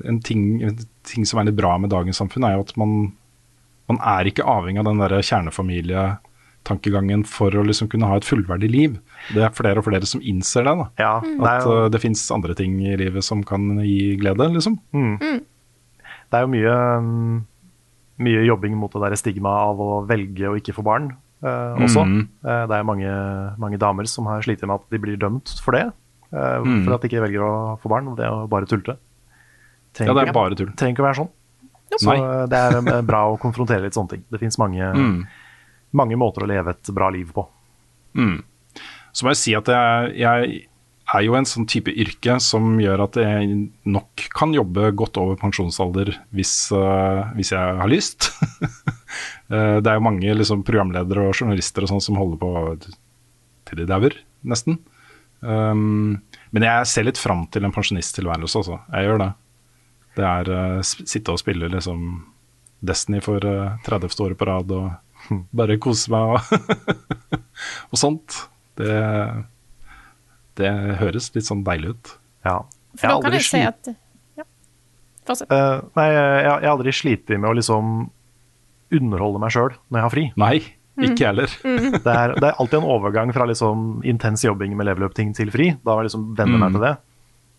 en, ting, en ting som er litt bra med dagens samfunn, er jo at man, man er ikke avhengig av den der kjernefamilietankegangen for å liksom kunne ha et fullverdig liv. Det er flere og flere som innser det. da. Ja, det er At jo- eh, det fins andre ting i livet som kan gi glede, liksom. Det er jo mye, mm, mye jobbing mot det der stigmaet av å velge å ikke få barn eh, også. Mm. Eh, det er mange, mange damer som har slitt med at de blir dømt for det. Eh, Mhm. For at de ikke velger å få barn. Det er jo bare tullete. Ja, det er bare tull. Trenger ikke å være sånn. Så eh, det er eh, bra å konfrontere litt sånne ting. Det fins mange, Mm. mange måter å leve et bra liv på. Mm. Så må jeg si at jeg, jeg er jo en sånn type yrke som gjør at jeg nok kan jobbe godt over pensjonsalder hvis, uh, hvis jeg har lyst. Eh, det er jo mange liksom, programledere og journalister og sånn som holder på til de dauer, nesten. Um, men jeg ser litt fram til en pensjonisttilværelse, altså. Jeg gjør det. Det er uh, sitte og spille liksom Destiny for uh, 30. året på rad og bare kose meg og, og sånt. Det, det høres litt sånn deilig ut. Ja. For da kan jeg si at Ja. Fortsett. Uh, nei, jeg, jeg har aldri slitt med å liksom underholde meg sjøl når jeg har fri. Nei, ikke jeg heller. Det er, det er alltid en overgang fra liksom intens jobbing med level up-ting til fri. Da har jeg liksom venner meg Mm. til det.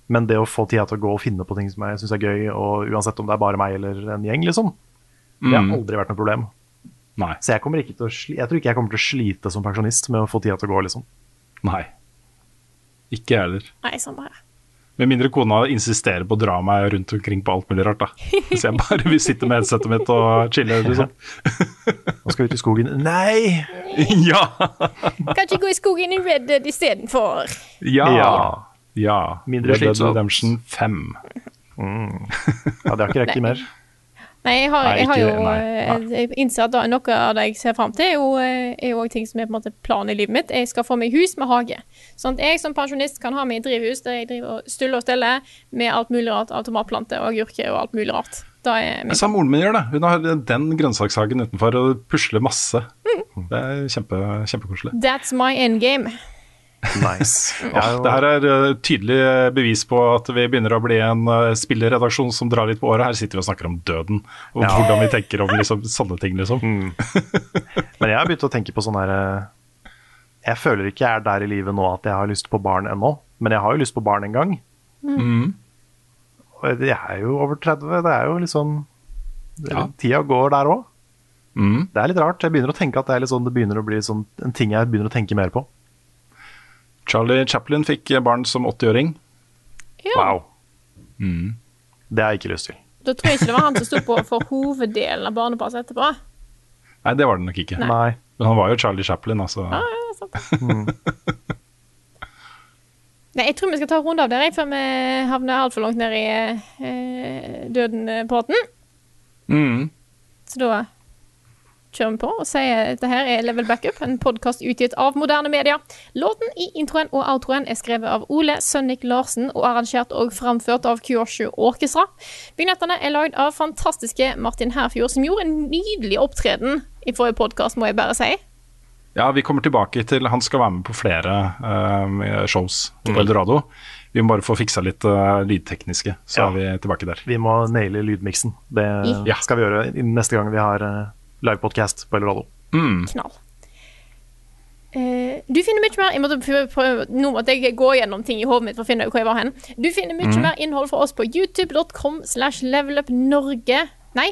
Men det å få tida til å gå og finne på ting som jeg syns er gøy, og uansett om det er bare meg eller en gjeng, liksom, det har Mm. aldri vært noe problem. Nei. Så jeg, kommer ikke til å sli jeg tror ikke jeg kommer til å slite som pensjonist med å få tida til å gå, liksom. Nei. Ikke jeg heller. Nei, samme her. Med mindre kona insisterer på å dra meg rundt omkring på alt mulig rart, da. Hvis jeg bare vil sitte med headsetet mitt og chille, liksom. Nå skal vi ut i skogen. Nei! ja! Kan ikke gå i skogen i Red Dead istedenfor. Ja. Ja. ja. Mindre Red Dead. Redemption 5. Ja, det har ikke rekt i mer. Nei, jeg har, jeg har jo eh, Jeg innser at noe av det jeg ser fram til, er jo, eh, er ting som er på en måte planen i livet mitt. Jeg skal få meg hus med hage. Sånn at jeg som pensjonist kan ha meg i drivhus der jeg driver og stuller og steller med alt mulig rart av tomatplanter og agurker og alt mulig rart. Da er min moren min gjør det. Hun har den grønnsakshagen utenfor og pusler masse. Mm. Det er kjempe, kjempekoselig. That's my endgame. Nice. Ja, det her er eh, tydelig bevis på at vi begynner å bli en spilleredaksjon som drar litt på året. Her sitter vi og snakker om døden, og Ja. hvordan vi tenker om liksom, sånne ting, liksom. Men jeg har begynt å tenke på sånn her eh, Jeg føler ikke jeg er der i livet nå at jeg har lyst på barn ennå, men jeg har jo lyst på barn en gang. Mm. Og jeg er jo over 30, det er jo liksom det- Ja. Tida går der òg. Mm. Det er litt rart. Jeg begynner å tenke at det er litt sånn, det begynner å bli sånn, en ting jeg begynner å tenke mer på. Charlie Chaplin fikk barn som 80-åring. Ja, Wow. Mm. Det har jeg ikke lyst til. Da tror jeg ikke det var han som sto på for hoveddelen av barnepasset etterpå. Nei, det var det nok ikke. Nei. Men han var jo Charlie Chaplin, altså. Ja, ja, sant. Nei, jeg tror vi skal ta en runde av der, før vi havner altfor langt ned i eh, døden-praten. Mm. Så da kjører vi på og sier at dette her er Level Backup, en podkast utgitt av moderne media. Låten i introen og outroen er skrevet av Ole Sønnik Larsen og arrangert og framført av Kyoshu Orkestra. Vignettene er lagd av fantastiske Martin Herfjord, som gjorde en nydelig opptreden i forrige podkast, må jeg bare si. Ja, vi kommer tilbake til Han skal være med på flere uh, shows på Eldorado. Vi må bare få fiksa litt uh, lydtekniske, så Ja. er vi tilbake der. Vi må naile lydmiksen. Det Ja. skal vi gjøre neste gang vi har uh, livepodkast på Eldorado. Mm. Knall. Uh, du finner mye mer jeg måtte prøve, Nå måtte jeg gå gjennom ting i hodet mitt for å finne ut hvor jeg var hen. Du finner mye mer innhold fra oss på youtube.com slash levelupnorge Nei,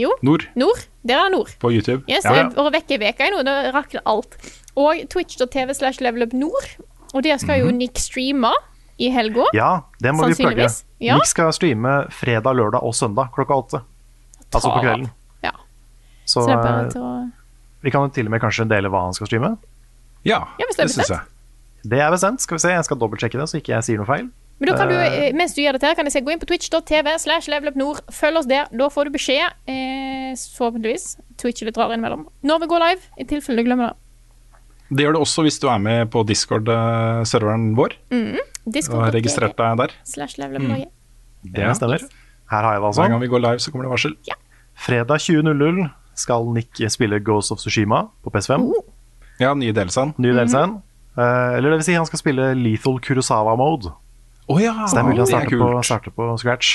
jo, Nord nord. Der er nord. på YouTube. Yes, Ja, jeg har vært veka i nå, det rakner alt. Og twitch.tv slash levelupnord. Og der skal jo Nick streame i helga. Ja, det må vi plugge. Ja. Nick skal streame fredag, lørdag og søndag klokka åtte. Altså på kvelden. Ja. Så bare eh, å vi kan jo til og med kanskje dele hva han skal streame. Ja, Ja, hvis det det syns jeg. Det er bestemt. Skal vi se, jeg skal dobbeltsjekke det, så ikke jeg sier noe feil. Men da kan du, Eh. eh, mens du gjør dette, her, kan jeg se, gå inn på twitch.tv slash levelupnord. Følg oss der. Da får du beskjed, eh, forhåpentligvis. Twitch litt rar innimellom. Når vi går live, i tilfelle du glemmer det. Det gjør det også hvis du er med på Discord-serveren vår og Discord har registrert deg der. slash levelupnorge. Det stemmer. Her har jeg det altså. Hver gang vi går live, så kommer det varsel. Fredag 20.00 skal Nick spille Ghost of Tsushima på PS5. Oh. Ja, nye delsen. Ny DLC. Eh, eller det vil si, han skal spille Lethal Kurosawa-mode. Oh, ja, Så det er mulig å starter, er starte på, kult. starte på scratch.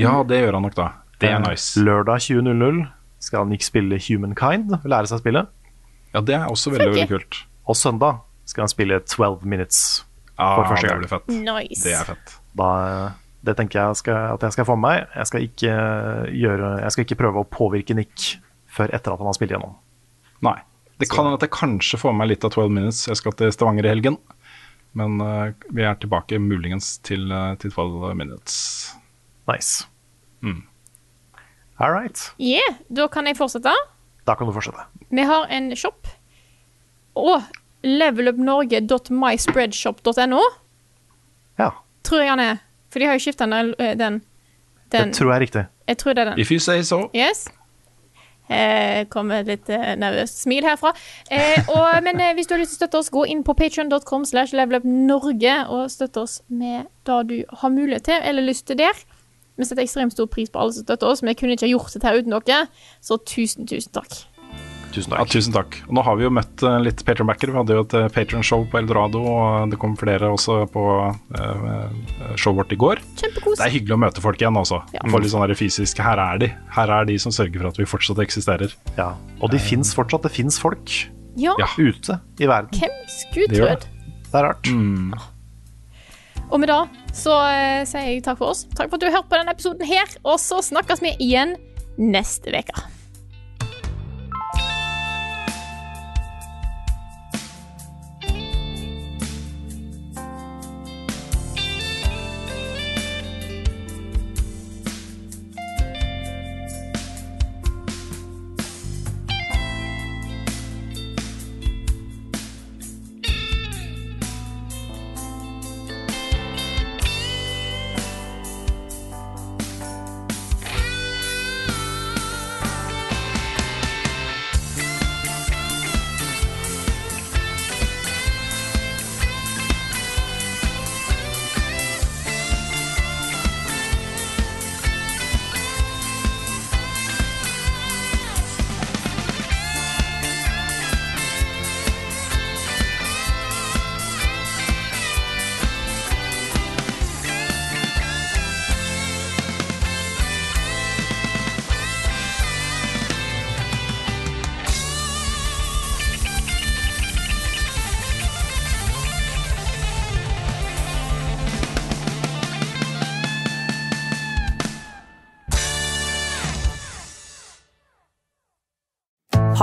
Ja, det gjør han nok da. Det er Eh, nice. Lørdag 20.00 skal Nick spille Humankind, lære seg å spille. Ja, det er også veldig, veldig kult. Og søndag skal han spille 12 Minutes. Ja, For første det gang. blir fett. Nice. Det er fett. Da, det tenker jeg skal, at jeg skal få med meg. Jeg skal, ikke gjøre, jeg skal ikke prøve å påvirke Nick før etter at han har spilt gjennom. Nei. Det kan hende at jeg kanskje får med meg litt av 12 Minutes. Jeg skal til Stavanger i helgen. Men uh, vi er tilbake muligens til, uh, til 12 Minutes. Nice. Mm. All right. Yeah, da kan jeg fortsette. Da kan du fortsette. Vi har en shop. Og levelupnorge.myspreadshop.no Ja, tror jeg han er. For de har jo skifta den, den, den det tror jeg er riktig. Jeg tror det er den. If you say so. Yes. Eh, et litt eh, nervøst smil herfra. Eh, og, men eh, hvis du har lyst til å støtte oss, gå inn på patreon.com slash levelupnorge og støtte oss med det du har mulighet til eller lyst til der. Vi setter ekstremt stor pris på alle som støtter oss. Vi kunne ikke gjort dette uten dere, så tusen, tusen takk. Tusen Ja, tusen takk. Og nå har vi jo møtt eh, litt Patron-backere. Vi hadde jo et Patron-show på Eldorado, og det kom flere også på eh, showet vårt i går. Kjempekos. Det er hyggelig å møte folk igjen også. Få litt sånn fysisk Her er de. Her er de som sørger for at vi fortsatt eksisterer. Ja, Og de fins fortsatt. Det fins folk Ja, ute i verden. hvem skulle trodd? Det er rart. Og med det så uh, sier jeg takk for oss. Takk for at du har hørt på denne episoden her, og så snakkes vi igjen neste uke.